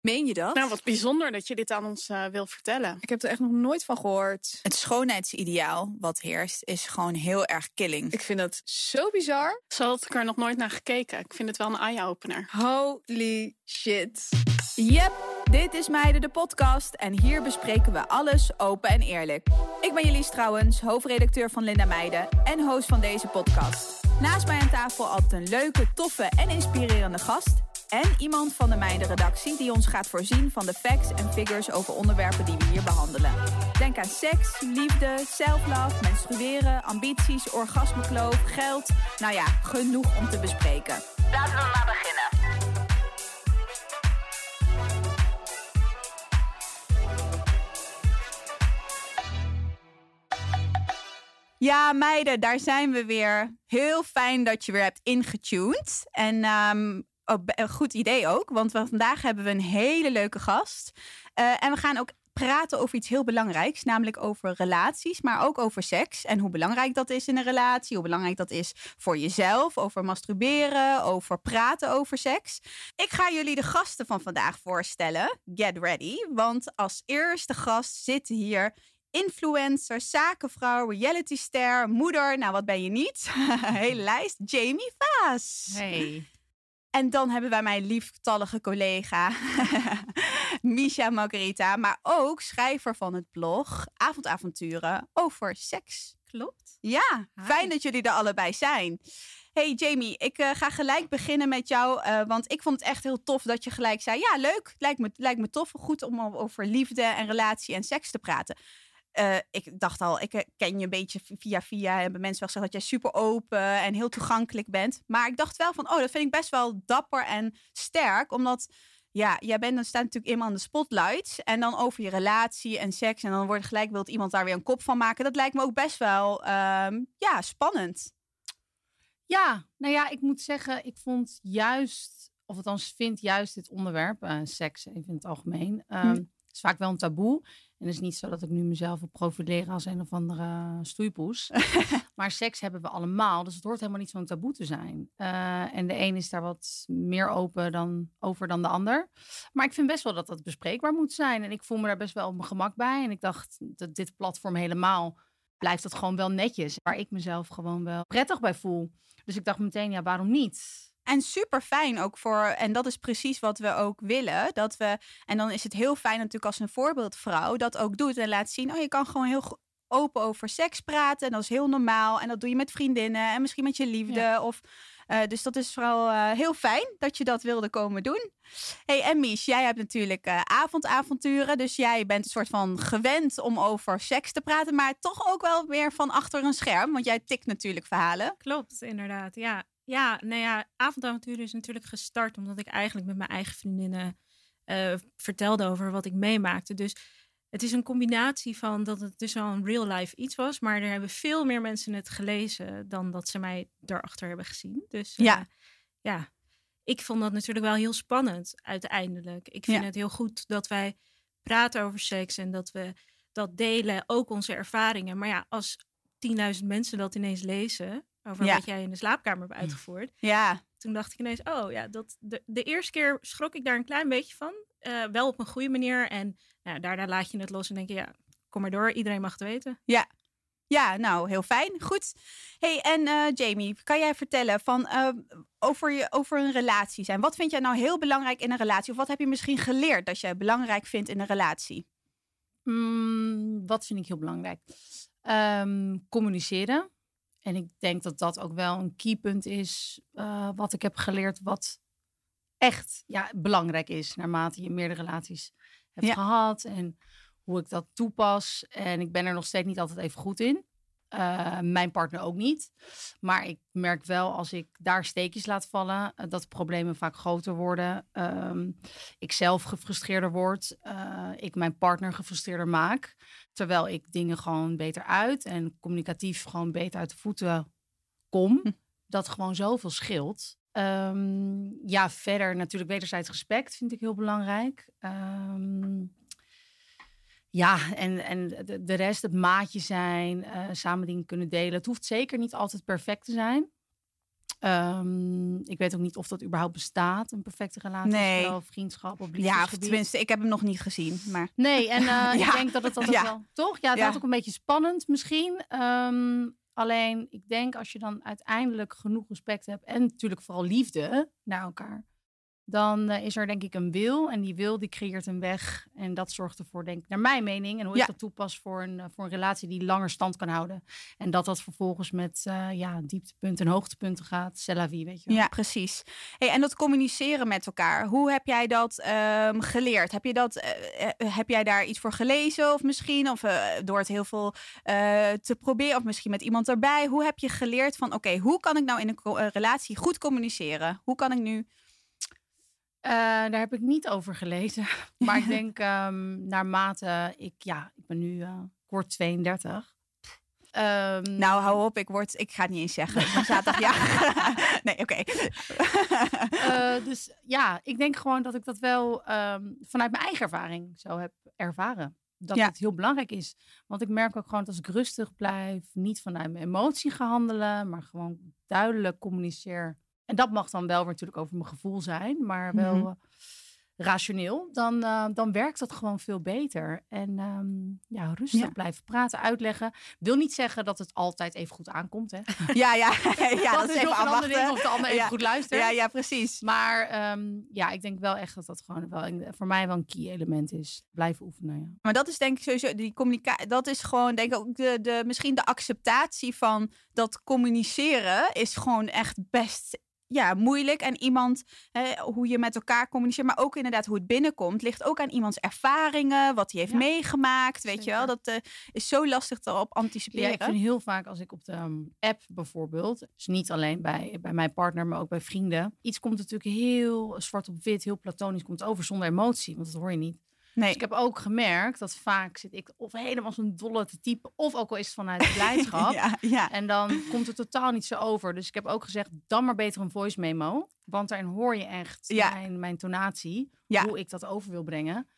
Meen je dat? Nou, wat bijzonder dat je dit aan ons uh, wil vertellen. Ik heb er echt nog nooit van gehoord. Het schoonheidsideaal wat heerst is gewoon heel erg killing. Ik vind dat zo bizar. Zo had ik er nog nooit naar gekeken. Ik vind het wel een eye-opener. Holy shit. Yep, dit is Meiden de podcast en hier bespreken we alles open en eerlijk. Ik ben Jelise trouwens, hoofdredacteur van Linda Meiden en host van deze podcast. Naast mij aan tafel altijd een leuke, toffe en inspirerende gast en iemand van de Meiden-redactie die ons gaat voorzien van de facts en figures over onderwerpen die we hier behandelen. Denk aan seks, liefde, self-love, menstrueren, ambities, orgasmekloof, geld. Nou ja, genoeg om te bespreken. Laten we maar beginnen. Ja, meiden, daar zijn we weer. Heel fijn dat je weer hebt ingetuned. En um, een goed idee ook, want vandaag hebben we een hele leuke gast. Uh, en we gaan ook praten over iets heel belangrijks, namelijk over relaties, maar ook over seks en hoe belangrijk dat is in een relatie, hoe belangrijk dat is voor jezelf, over masturberen, over praten over seks. Ik ga jullie de gasten van vandaag voorstellen. Get ready, want als eerste gast zit hier influencer, zakenvrouw, realityster, moeder. Nou, wat ben je niet? Hele lijst. Jamie Vaas. Hey. En dan hebben wij mijn lieftallige collega Misha Margarita, maar ook schrijver van het blog Avondavonturen over seks. Klopt. Ja, fijn dat jullie er allebei zijn. Hey Jamie, ik uh, ga gelijk beginnen met jou, uh, want ik vond het echt heel tof dat je gelijk zei: ja, leuk, lijkt me, lijkt me tof, goed om over liefde en relatie en seks te praten. Uh, ik dacht al, ik ken je een beetje via via. Hebben mensen wel gezegd dat jij super open en heel toegankelijk bent. Maar ik dacht wel van, oh, dat vind ik best wel dapper en sterk. Omdat, ja, jij bent dan staat natuurlijk eenmaal in de spotlights. En dan over je relatie en seks. En dan wordt gelijk wil iemand daar weer een kop van maken. Dat lijkt me ook best wel, um, ja, spannend. Ja, nou ja, ik moet zeggen, ik vond juist, of althans vind juist dit onderwerp, uh, seks even in het algemeen... Um, hm is vaak wel een taboe. En het is niet zo dat ik nu mezelf wil profileren als een of andere stoeipoes. maar seks hebben we allemaal. Dus het hoort helemaal niet zo'n taboe te zijn. Uh, en de een is daar wat meer open dan, over dan de ander. Maar ik vind best wel dat dat bespreekbaar moet zijn. En ik voel me daar best wel op mijn gemak bij. En ik dacht dat dit platform helemaal blijft dat gewoon wel netjes. Waar ik mezelf gewoon wel prettig bij voel. Dus ik dacht meteen, ja, waarom niet? En super fijn ook voor, en dat is precies wat we ook willen. Dat we, en dan is het heel fijn natuurlijk als een voorbeeldvrouw dat ook doet en laat zien. Oh, je kan gewoon heel open over seks praten. En dat is heel normaal. En dat doe je met vriendinnen en misschien met je liefde. Of, uh, dus dat is vooral uh, heel fijn dat je dat wilde komen doen. Hey, en Mies, jij hebt natuurlijk uh, avondavonturen. Dus jij bent een soort van gewend om over seks te praten. Maar toch ook wel weer van achter een scherm. Want jij tikt natuurlijk verhalen. Klopt, inderdaad. Ja, ja, nou ja, avondavonturen is natuurlijk gestart omdat ik eigenlijk met mijn eigen vriendinnen uh, vertelde over wat ik meemaakte. Dus het is een combinatie van dat het dus al een real life iets was, maar er hebben veel meer mensen het gelezen dan dat ze mij daarachter hebben gezien. Dus uh, ja. ja, ik vond dat natuurlijk wel heel spannend uiteindelijk. Ik vind ja. het heel goed dat wij praten over seks en dat we dat delen, ook onze ervaringen. Maar ja, als 10.000 mensen dat ineens lezen, over ja. wat jij in de slaapkamer hebt uitgevoerd. Ja. Toen dacht ik ineens, oh ja, dat, de, de eerste keer schrok ik daar een klein beetje van. Uh, wel op een goede manier. En nou, daarna laat je het los en denk je, ja, kom maar door. Iedereen mag het weten. Ja. Ja, nou, heel fijn. Goed. Hey, en uh, Jamie, kan jij vertellen van, uh, over, je, over een relatie zijn? Wat vind jij nou heel belangrijk in een relatie? Of wat heb je misschien geleerd dat jij belangrijk vindt in een relatie? Mm, wat vind ik heel belangrijk? Um, communiceren. En ik denk dat dat ook wel een keypunt is uh, wat ik heb geleerd, wat echt ja, belangrijk is naarmate je meerdere relaties hebt ja. gehad en hoe ik dat toepas. En ik ben er nog steeds niet altijd even goed in. Uh, mijn partner ook niet. Maar ik merk wel als ik daar steekjes laat vallen, uh, dat de problemen vaak groter worden. Um, ik zelf gefrustreerder word. Uh, ik mijn partner gefrustreerder maak. Terwijl ik dingen gewoon beter uit en communicatief gewoon beter uit de voeten kom. Hm. Dat gewoon zoveel scheelt. Um, ja, verder natuurlijk wederzijds respect vind ik heel belangrijk. Um, ja, en, en de, rest, het maatje zijn, uh, samen dingen kunnen delen. Het hoeft zeker niet altijd perfect te zijn. Ehm, ik weet ook niet of dat überhaupt bestaat, een perfecte relatie. Nee. Zowel vriendschap Ja, of liefdesgebied. tenminste, ik heb hem nog niet gezien. Maar Nee, en eh, ik Ja. denk dat het altijd Ja. wel... Toch? Ja, het Ja. wordt ook een beetje spannend misschien. Ehm, alleen, ik denk als je dan uiteindelijk genoeg respect hebt... en natuurlijk vooral liefde naar elkaar... dan eh, is er denk ik een wil. En die wil die creëert een weg. En dat zorgt ervoor, denk ik, naar mijn mening... en hoe Ja. ik dat toepas voor een, eh, voor een relatie die langer stand kan houden. En dat dat vervolgens met eh, ja, dieptepunten en hoogtepunten gaat. C'est la vie, weet je wel. Ja, precies. Hey, en dat communiceren met elkaar, hoe heb jij dat ehm, geleerd? Heb, je dat, heb jij daar iets voor gelezen of misschien? Of door het heel veel te proberen of misschien met iemand erbij? Hoe heb je geleerd van, oké, hoe kan ik nou in een relatie goed communiceren? Hoe kan ik nu... Eh, daar heb ik niet over gelezen. Maar ik denk ehm, naarmate ik, ja, ik ben nu, eh, ik word 32. Ehm, Nou, hou op, ik, word, ik ga het niet eens zeggen. Ik ben zaterdag nee, oké. eh, dus ja, ik denk gewoon dat ik dat wel ehm, vanuit mijn eigen ervaring zo heb ervaren. Dat Ja. het heel belangrijk is. Want ik merk ook gewoon dat als ik rustig blijf, niet vanuit mijn emotie ga handelen, maar gewoon duidelijk communiceer. En dat mag dan wel weer natuurlijk over mijn gevoel zijn, maar wel Mhm. eh, rationeel. Dan, eh, dan werkt dat gewoon veel beter. En ehm, ja, rustig Ja. blijven praten, uitleggen. Wil niet zeggen dat het altijd even goed aankomt. Hè? ja, ja, ja, dat, is even nog een ander ding afwachten. of de ander even goed luistert. Ja, ja, precies. Maar ehm, ja, ik denk wel echt dat dat gewoon wel voor mij wel een key element is. Blijven oefenen, ja. Maar dat is denk ik sowieso, die communicatie, dat is gewoon denk ik ook de, de, misschien de acceptatie van dat communiceren is gewoon echt best ja, moeilijk. En iemand, hè, hoe je met elkaar communiceert, maar ook inderdaad hoe het binnenkomt, ligt ook aan iemands ervaringen, wat hij heeft Ja, meegemaakt, weet je wel. Dat eh, is zo lastig erop Ja, anticiperen. ik vind heel vaak als ik op de ehm, app bijvoorbeeld, dus niet alleen bij, bij mijn partner, maar ook bij vrienden, iets komt natuurlijk heel zwart op wit, heel platonisch komt over zonder emotie, want dat hoor je niet. Nee. Dus ik heb ook gemerkt dat vaak zit ik of helemaal zo'n dolle te typen, of ook al is het vanuit blijdschap. ja, ja. En dan komt het totaal niet zo over. Dus ik heb ook gezegd, dan maar beter een voice memo. Want daarin hoor je echt Ja. mijn, mijn tonatie. Hoe ik dat over wil brengen.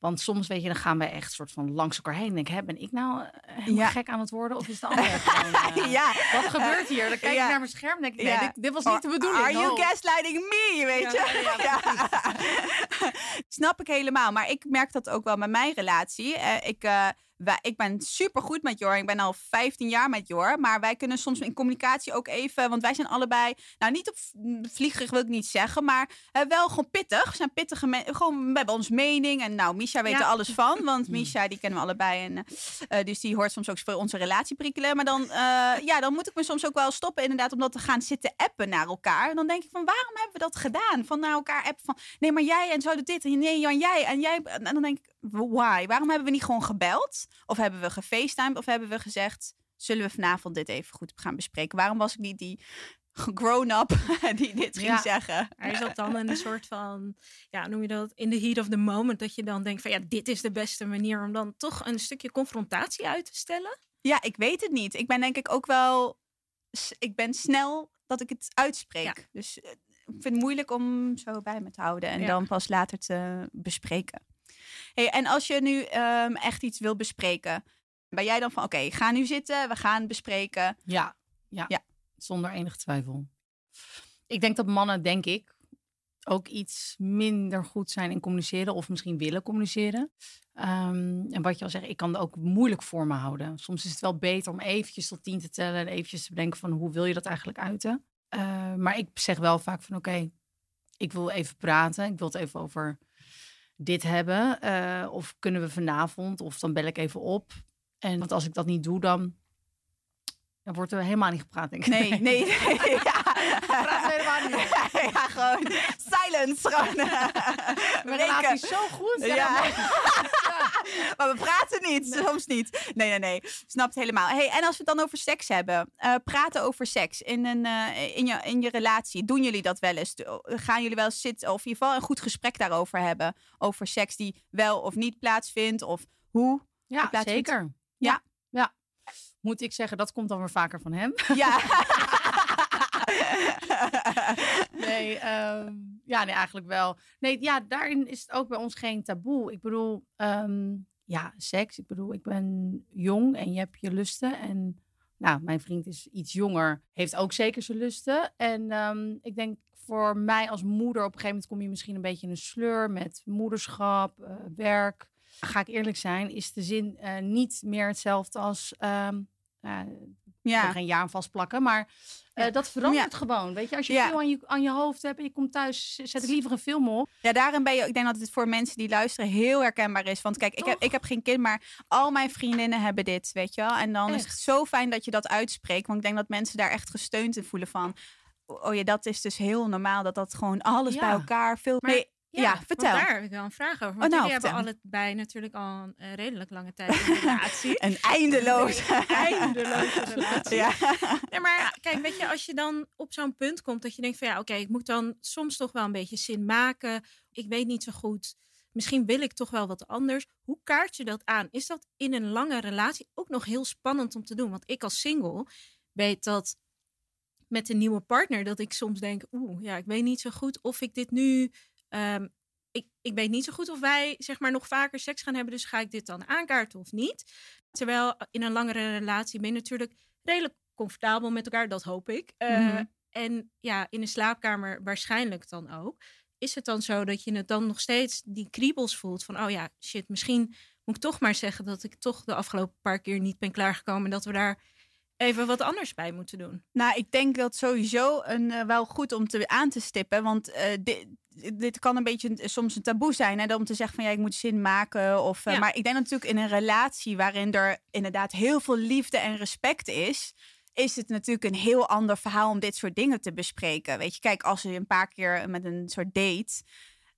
Want soms, weet je, dan gaan wij echt soort van langs elkaar heen. En denk hè, ben ik nou eh, helemaal Ja. gek aan het worden? Of is de ander gewoon, eh, ja. Wat gebeurt hier? Dan kijk Ja. ik naar mijn scherm en denk ik, nee, dit, dit was niet de bedoeling. Are you Oh. gaslighting me, weet je? Ja, Ja. Snap ik helemaal. Maar ik merk dat ook wel met mijn relatie. Eh, ik, wij, ik ben super goed met Jor. Ik ben al 15 jaar met Jor. Maar wij kunnen soms in communicatie ook even... Want wij zijn allebei... Nou, niet op v- vliegerig wil ik niet zeggen. Maar eh, wel gewoon pittig. We zijn pittige mensen. Gewoon, we hebben ons mening. En nou, Misha weet Ja. er alles van. Want Misha, die kennen we allebei. En, eh, eh, dus die hoort soms ook voor onze relatie prikkelen. Maar dan, ja, dan moet ik me soms ook wel stoppen inderdaad. Om dat te gaan zitten appen naar elkaar. En dan denk ik van, waarom hebben we dat gedaan? Van naar elkaar appen van... Nee, maar jij en zo doet dit. En nee, Jan, jij. En jij... En dan denk ik, why? Waarom hebben we niet gewoon gebeld? Of hebben we gefacetimed? Of hebben we gezegd, zullen we vanavond dit even goed gaan bespreken? Waarom was ik niet die grown-up die dit ging Ja. zeggen? Hij zat dan in een soort van, ja, noem je dat, in the heat of the moment. Dat je dan denkt van, ja, dit is de beste manier om dan toch een stukje confrontatie uit te stellen. Ja, ik weet het niet. Ik ben denk ik ook wel... Ik ben snel dat ik het uitspreek. Ja. Dus eh, ik vind het moeilijk om zo bij me te houden. En Ja. dan pas later te bespreken. Hey, en als je nu ehm, echt iets wil bespreken... Ben jij dan van, oké, ga nu zitten. We gaan bespreken. Ja, ja, Ja. zonder enige twijfel. Ik denk dat mannen, denk ik, ook iets minder goed zijn in communiceren of misschien willen communiceren. Ehm, en wat je al zegt, ik kan het ook moeilijk voor me houden. Soms is het wel beter om eventjes tot tien te tellen en eventjes te bedenken van hoe wil je dat eigenlijk uiten. Eh, maar ik zeg wel vaak van oké, ik wil even praten. Ik wil het even over dit hebben. Eh, of kunnen we vanavond? Of dan bel ik even op. En want als ik dat niet doe, dan, dan wordt er helemaal niet gepraat, denk ik. Nee, nee, nee. Ja. Helemaal niet. ja, gewoon silence. Gewoon. Mijn relatie is zo goed. Ja. Ja. Maar we praten niet, soms niet. Nee, nee, nee. Snap het helemaal. Hey, en als we het dan over seks hebben. eh, praten over seks in, een, eh, in, je, in je relatie. Doen jullie dat wel eens? Gaan jullie wel eens zitten of in ieder geval een goed gesprek daarover hebben? Over seks die wel of niet plaatsvindt? Of hoe? Ja, zeker. Ja. ja. Moet ik zeggen, dat komt dan weer vaker van hem. Ja. Nee, ehm, ja, nee, eigenlijk wel. Nee, ja, daarin is het ook bij ons geen taboe. Ik bedoel, ehm, ja, seks. Ik bedoel, ik ben jong en je hebt je lusten. En Nou, mijn vriend is iets jonger, heeft ook zeker zijn lusten. En ehm, ik denk voor mij als moeder, op een gegeven moment kom je misschien een beetje in een sleur met moederschap, eh, werk. Ga ik eerlijk zijn, is de zin eh, niet meer hetzelfde als. uh, Ja. geen jaar aan vastplakken, maar eh, dat verandert gewoon. Weet je, als je Ja. veel aan je, aan je hoofd hebt en je komt thuis, zet ik liever een film op. Ja, daarin ben je. Ik denk dat het voor mensen die luisteren heel herkenbaar is. Want kijk, ik heb, ik heb geen kind, maar al mijn vriendinnen hebben dit, weet je wel. En dan is het zo fijn dat je dat uitspreekt. Want ik denk dat mensen daar echt gesteund in voelen van. Oh ja, dat is dus heel normaal dat dat gewoon alles Ja. bij elkaar veel. Maar- Nee, ja, vertel. daar heb ik wel een vraag over. Oh, Want nou, jullie hebben vertel. allebei natuurlijk al een eh, redelijk lange tijd in een relatie. Een eindeloos. eindeloze relatie. Ja. Nee, maar kijk, weet je, als je dan op zo'n punt komt dat je denkt van ja, oké, ik moet dan soms toch wel een beetje zin maken. Ik weet niet zo goed. Misschien wil ik toch wel wat anders. Hoe kaart je dat aan? Is dat in een lange relatie ook nog heel spannend om te doen? Want ik als single weet dat met een nieuwe partner dat ik soms denk, oeh, ja, ik weet niet zo goed of ik dit nu. Ehm, ik, ik weet niet zo goed of wij zeg maar nog vaker seks gaan hebben, dus ga ik dit dan aankaarten of niet? Terwijl in een langere relatie ben je natuurlijk redelijk comfortabel met elkaar, dat hoop ik. Eh, Mhm. En ja, in de slaapkamer waarschijnlijk dan ook. Is het dan zo dat je het dan nog steeds die kriebels voelt van, oh ja, shit, misschien moet ik toch maar zeggen dat ik toch de afgelopen paar keer niet ben klaargekomen en dat we daar even wat anders bij moeten doen. Nou, ik denk dat sowieso een, eh, wel goed om te, aan te stippen. Want eh, dit, dit kan een beetje soms een taboe zijn. Hè, om te zeggen van ja, ik moet zin maken. Of, eh, Ja. Maar ik denk natuurlijk in een relatie waarin er inderdaad heel veel liefde en respect is. Is het natuurlijk een heel ander verhaal om dit soort dingen te bespreken. Weet je, kijk, als je een paar keer met een soort date.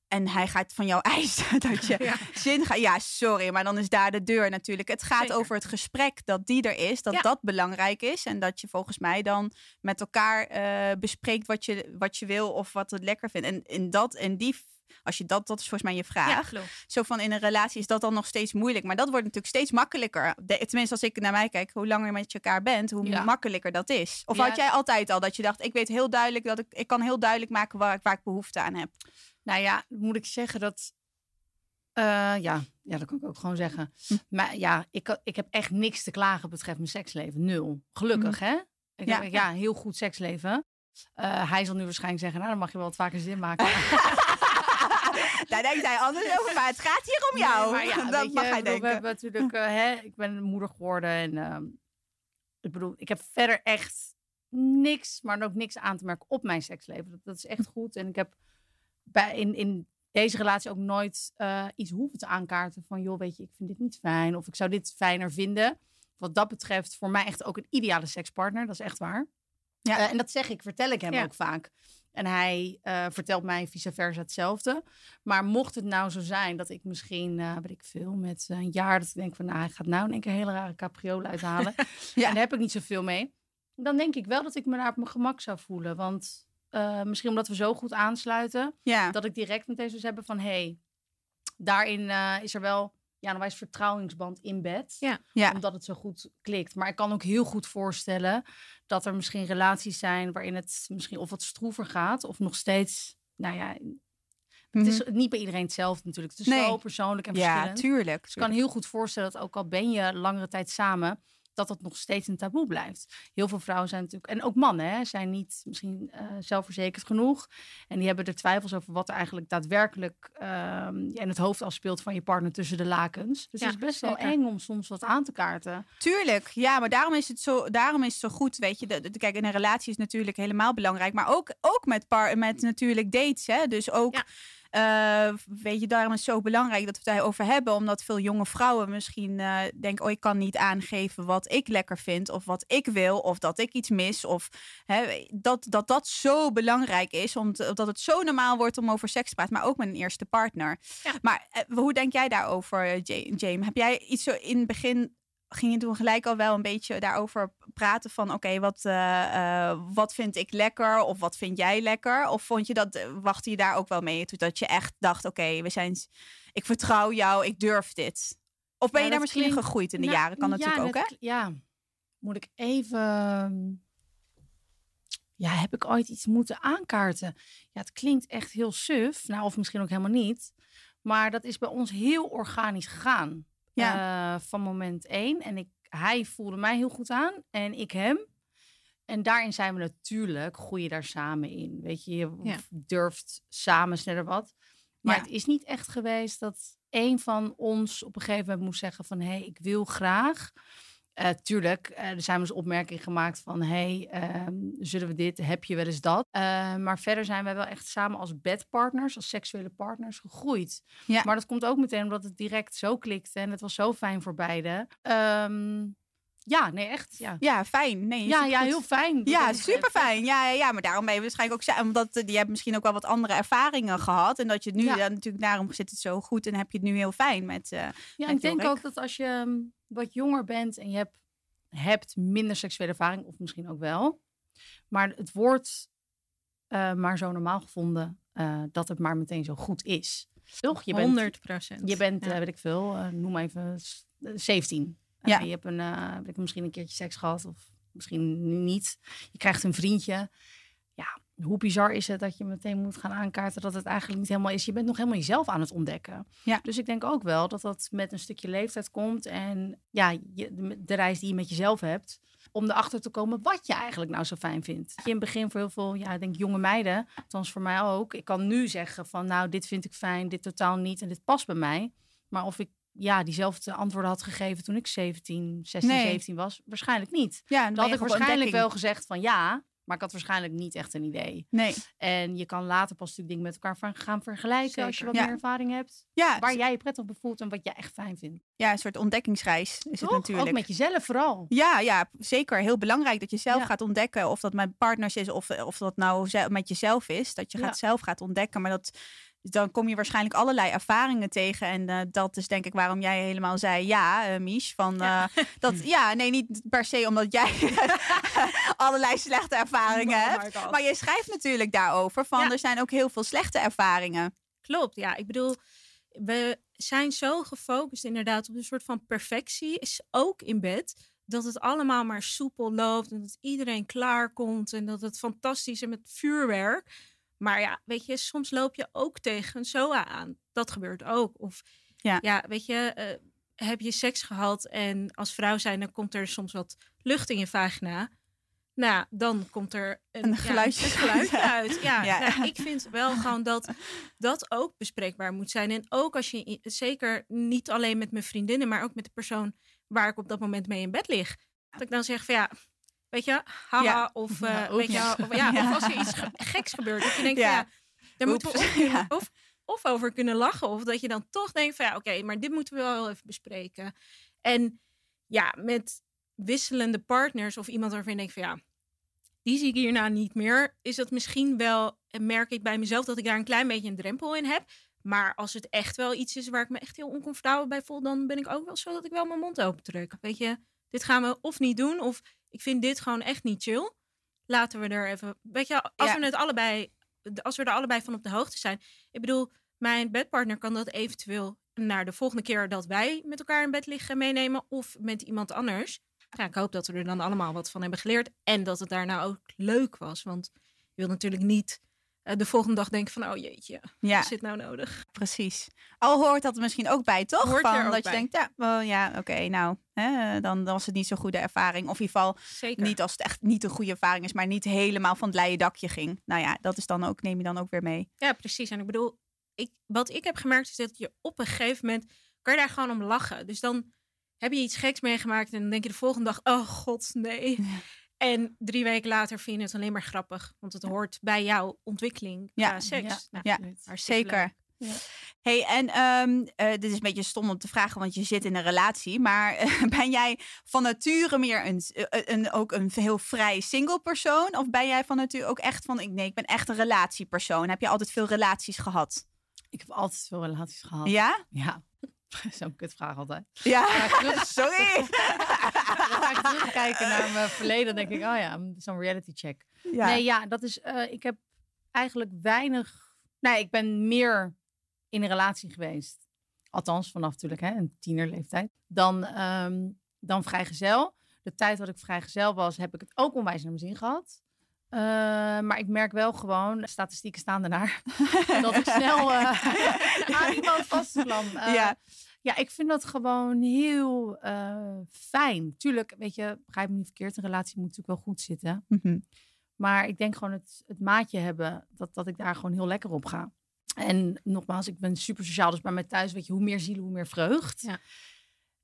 En hij gaat van jou eisen dat je Ja. zin gaat. Ja, sorry, maar dan is daar de deur natuurlijk. Het gaat Zeker. over het gesprek dat die er is, dat Ja. dat belangrijk is. En dat je volgens mij dan met elkaar eh, bespreekt wat je, wat je wil of wat het lekker vindt. En in dat en die, als je dat, dat is volgens mij je vraag. Ja. Zo van in een relatie is dat dan nog steeds moeilijk. Maar dat wordt natuurlijk steeds makkelijker. De- tenminste, als ik naar mij kijk, hoe langer je met elkaar bent, hoe Ja. makkelijker dat is. Of Ja. had jij altijd al dat je dacht, ik weet heel duidelijk dat ik, ik kan heel duidelijk maken waar, ik- waar ik behoefte aan heb. Nou ja, moet ik zeggen dat. eh, ja, ja, dat kan ik ook gewoon zeggen. Hm. Maar ja, ik, ik heb echt niks te klagen betreft mijn seksleven. Nul. Gelukkig, hè? Ik Ja. heb ja, heel goed seksleven. Eh, hij zal nu waarschijnlijk zeggen, nou, dan mag je wel wat vaker zin maken. Daar denkt hij anders over, maar het gaat hier om jou. Nee, maar ja, dat mag je, hij denken. We hebben natuurlijk, eh, hè, ik ben moeder geworden en ehm, ik bedoel, ik heb verder echt niks, maar ook niks aan te merken op mijn seksleven. Dat, dat is echt goed. En ik heb bij, in, in deze relatie ook nooit eh, iets hoeven te aankaarten van, joh, weet je, ik vind dit niet fijn of ik zou dit fijner vinden. Wat dat betreft, voor mij echt ook een ideale sekspartner. Dat is echt waar. Ja. Eh, en dat zeg ik, vertel ik hem Ja. ook vaak. En hij eh, vertelt mij vice versa hetzelfde. Maar mocht het nou zo zijn dat ik misschien, eh weet ik veel, met een jaar dat ik denk van, nou, hij gaat nou in één keer een hele rare capriolen uithalen. Ja. En daar heb ik niet zoveel mee. Dan denk ik wel dat ik me daar op mijn gemak zou voelen. Want eh, misschien omdat we zo goed aansluiten, Ja. dat ik direct meteen zou hebben van, hé, hey, daarin is er wel, wijs vertrouwingsband in bed. Ja. Ja. Omdat het zo goed klikt. Maar ik kan ook heel goed voorstellen dat er misschien relaties zijn waarin het misschien of wat stroever gaat, of nog steeds, nou ja, het is niet bij iedereen hetzelfde natuurlijk. Het is Mhm. Nee. zo persoonlijk en ja, verschillend. tuurlijk. Dus ik kan heel goed voorstellen dat ook al ben je langere tijd samen, dat dat nog steeds een taboe blijft. Heel veel vrouwen zijn natuurlijk, en ook mannen, hè, zijn niet misschien eh, zelfverzekerd genoeg. En die hebben er twijfels over wat er eigenlijk daadwerkelijk ehm, in het hoofd afspeelt van je partner tussen de lakens. Dus Ja, het is best wel eng om soms wat aan te kaarten. Tuurlijk, ja, maar daarom is het zo, daarom is het zo goed, weet je. De, de- kijk, in een relatie is natuurlijk helemaal belangrijk, maar ook, ook met, par, met natuurlijk dates, hè. Dus ook, Ja. Eh, weet je, daarom is het zo belangrijk dat we het daarover hebben, omdat veel jonge vrouwen misschien eh, denken, oh, ik kan niet aangeven wat ik lekker vind, of wat ik wil, of dat ik iets mis, of hè, dat, dat dat zo belangrijk is, omdat het zo normaal wordt om over seks te praten, maar ook met een eerste partner. Ja. Maar eh, hoe denk jij daarover, Ja- James? Heb jij iets zo in het begin ging je toen gelijk al wel een beetje daarover praten van oké, wat, eh, eh, wat vind ik lekker of wat vind jij lekker? Of vond je dat, eh, wachtte je daar ook wel mee dat je echt dacht oké, we zijn, ik vertrouw jou, ik durf dit. Of ben Ja, je daar misschien klinkt- gegroeid in de Nou, jaren? Kan ja, natuurlijk ook, hè? Ja, moet ik even... Ja, heb ik ooit iets moeten aankaarten? Ja, het klinkt echt heel suf. Nou, of misschien ook helemaal niet. Maar dat is bij ons heel organisch gegaan. Ja. Eh, van moment één. En ik, hij voelde mij heel goed aan en ik hem. En daarin zijn we natuurlijk, groei je daar samen in. Weet je, je Ja. durft samen sneller wat. Maar Ja. het is niet echt geweest dat een van ons op een gegeven moment moest zeggen van... hé, hey, ik wil graag. Eh, tuurlijk, eh, er zijn wel eens opmerkingen gemaakt van... hé, hey, ehm, zullen we dit, heb je wel eens dat? Eh, maar verder zijn wij wel echt samen als bedpartners, als seksuele partners gegroeid. Ja. Maar dat komt ook meteen omdat het direct zo klikte en het was zo fijn voor beiden. Ehm, ja, nee, echt. Ja, Ja, fijn. Nee, ja, ja heel fijn. Ja, super fijn. Ja, ja, ja, maar daarom ben je waarschijnlijk ook... Omdat eh, je hebt misschien ook wel wat andere ervaringen gehad. En dat je het nu... Ja. dan natuurlijk daarom zit het zo goed en heb je het nu heel fijn met... eh, Ja, Met ik denk Jorik. ook dat als je ehm, wat jonger bent en je hebt, hebt minder seksuele ervaring, of misschien ook wel, maar het wordt eh, maar zo normaal gevonden eh, dat het maar meteen zo goed is. Toch? Je bent, 100 procent. je bent weet ik veel, noem maar even s- eh, 17. Eh, Ja. je hebt een, eh, misschien een keertje seks gehad of misschien niet. Je krijgt een vriendje. Ja, hoe bizar is het dat je meteen moet gaan aankaarten dat het eigenlijk niet helemaal is. Je bent nog helemaal jezelf aan het ontdekken. Ja. Dus ik denk ook wel dat dat met een stukje leeftijd komt. En ja, je, de reis die je met jezelf hebt. Om erachter te komen wat je eigenlijk nou zo fijn vindt. In het begin voor heel veel, ja, ik denk jonge meiden, althans voor mij ook. Ik kan nu zeggen van nou, dit vind ik fijn, dit totaal niet en dit past bij mij. Maar of ik ja, diezelfde antwoorden had gegeven toen ik 17, 16, Nee. 17 was, waarschijnlijk niet. ja, Dan had ik waarschijnlijk wel gezegd van ja, maar ik had waarschijnlijk niet echt een idee. Nee. En je kan later pas natuurlijk dingen met elkaar van gaan vergelijken als je wat Ja. meer ervaring hebt. Ja, Waar jij je prettig bij voelt en wat jij echt fijn vindt. ja, een soort ontdekkingsreis is het natuurlijk. Ook met jezelf vooral. Ja, ja, zeker. Heel belangrijk dat je zelf Ja. gaat ontdekken of dat met partners is of, of dat nou met jezelf is. Dat je Ja. gaat zelf gaat ontdekken. Maar dat, dan kom je waarschijnlijk allerlei ervaringen tegen. En eh, dat is denk ik waarom jij helemaal zei ja, eh Mies. Van, Ja. eh, dat, ja, nee, niet per se omdat jij allerlei slechte ervaringen Oh hebt. Maar je schrijft natuurlijk daarover van Ja. er zijn ook heel veel slechte ervaringen. Klopt, ja. Ik bedoel, we zijn zo gefocust inderdaad op een soort van perfectie, is ook in bed. Dat het allemaal maar soepel loopt en dat iedereen klaarkomt en dat het fantastisch is met vuurwerk. Maar ja, weet je, soms loop je ook tegen een SOA aan. Dat gebeurt ook. Of Ja. weet je, eh, heb je seks gehad en als vrouw zijn, dan komt er soms wat lucht in je vagina. Nou, dan komt er een, Een ja, geluidje een geluidje uit. Ja, Ja. nou, ik vind wel gewoon dat dat ook bespreekbaar moet zijn. En ook als je, zeker niet alleen met mijn vriendinnen, maar ook met de persoon waar ik op dat moment mee in bed lig. Dat ik dan zeg van ja, weet je, haha, Ja. of, eh, Ja, weet je, of, ja, of als er iets ge- geks gebeurt, dat je denkt Ja. van daar moeten we of, of, over kunnen lachen. Of dat je dan toch denkt van ja, oké, maar dit moeten we wel even bespreken. En ja, met wisselende partners of iemand waarvan je denkt van ja, die zie ik hierna niet meer. Is dat misschien wel, en merk ik bij mezelf dat ik daar een klein beetje een drempel in heb. Maar als het echt wel iets is waar ik me echt heel oncomfortabel bij voel, dan ben ik ook wel zo dat ik wel mijn mond open druk. Weet je, dit gaan we of niet doen, of ik vind dit gewoon echt niet chill. Laten we er even, weet je, als Ja. we het allebei, als we er allebei van op de hoogte zijn. Ik bedoel, mijn bedpartner kan dat eventueel naar de volgende keer dat wij met elkaar in bed liggen meenemen, of met iemand anders. Ja, ik hoop dat we er dan allemaal wat van hebben geleerd. En dat het daarna ook leuk was. Want je wil natuurlijk niet de volgende dag denken van... oh jeetje, Ja, is dit nou nodig? precies. Al hoort dat er misschien ook bij, toch? Hoort van, dat bij. je denkt, ja, wel, ja oké, nou, hè, dan, dan was het niet zo'n goede ervaring. Of in ieder geval Zeker. niet als het echt niet een goede ervaring is, maar niet helemaal van het leien dakje ging. Nou ja, dat is dan ook, neem je dan ook weer mee. Ja, precies. En ik bedoel, ik, wat ik heb gemerkt is dat je op een gegeven moment... kan je daar gewoon om lachen. Dus dan heb je iets geks meegemaakt... en dan denk je de volgende dag, oh god, nee. En drie weken later vind je het alleen maar grappig. Want het hoort bij jouw ontwikkeling Ja, qua seks. ja, Nou, Ja, Zeker. Ja. Hey, en ehm, eh, dit is een beetje stom om te vragen, want je zit in een relatie. Maar eh, ben jij van nature meer een, eh, een, ook een heel vrij single persoon? Of ben jij van nature ook echt van, ik- nee, ik ben echt een relatiepersoon? Heb je altijd veel relaties gehad? Ik heb altijd veel relaties gehad. Ja? Ja. Zo'n kutvraag altijd. Ja, Ja, sorry. Ga ik terugkijken naar mijn verleden. Dan denk ik, oh ja, zo'n reality check. Ja. Nee, ja, dat is. eh, ik heb eigenlijk weinig. Nee, ik ben meer in een relatie geweest. Althans, vanaf natuurlijk hè, een tienerleeftijd. Dan, ehm dan vrijgezel. De tijd dat ik vrijgezel was, heb ik het ook onwijs naar mijn zin gehad. Eh, maar ik merk wel gewoon, statistieken staan ernaar, dat ik snel eh aan iemand vastklam. Eh, Ja. Ja, ik vind dat gewoon heel eh, fijn. Tuurlijk, weet je, begrijp me niet verkeerd. Een relatie moet natuurlijk wel goed zitten. Mhm. Maar ik denk gewoon het, het maatje hebben, dat, dat ik daar gewoon heel lekker op ga. En nogmaals, ik ben super sociaal, dus bij mij thuis, weet je, hoe meer zielen, hoe meer vreugd. Ja.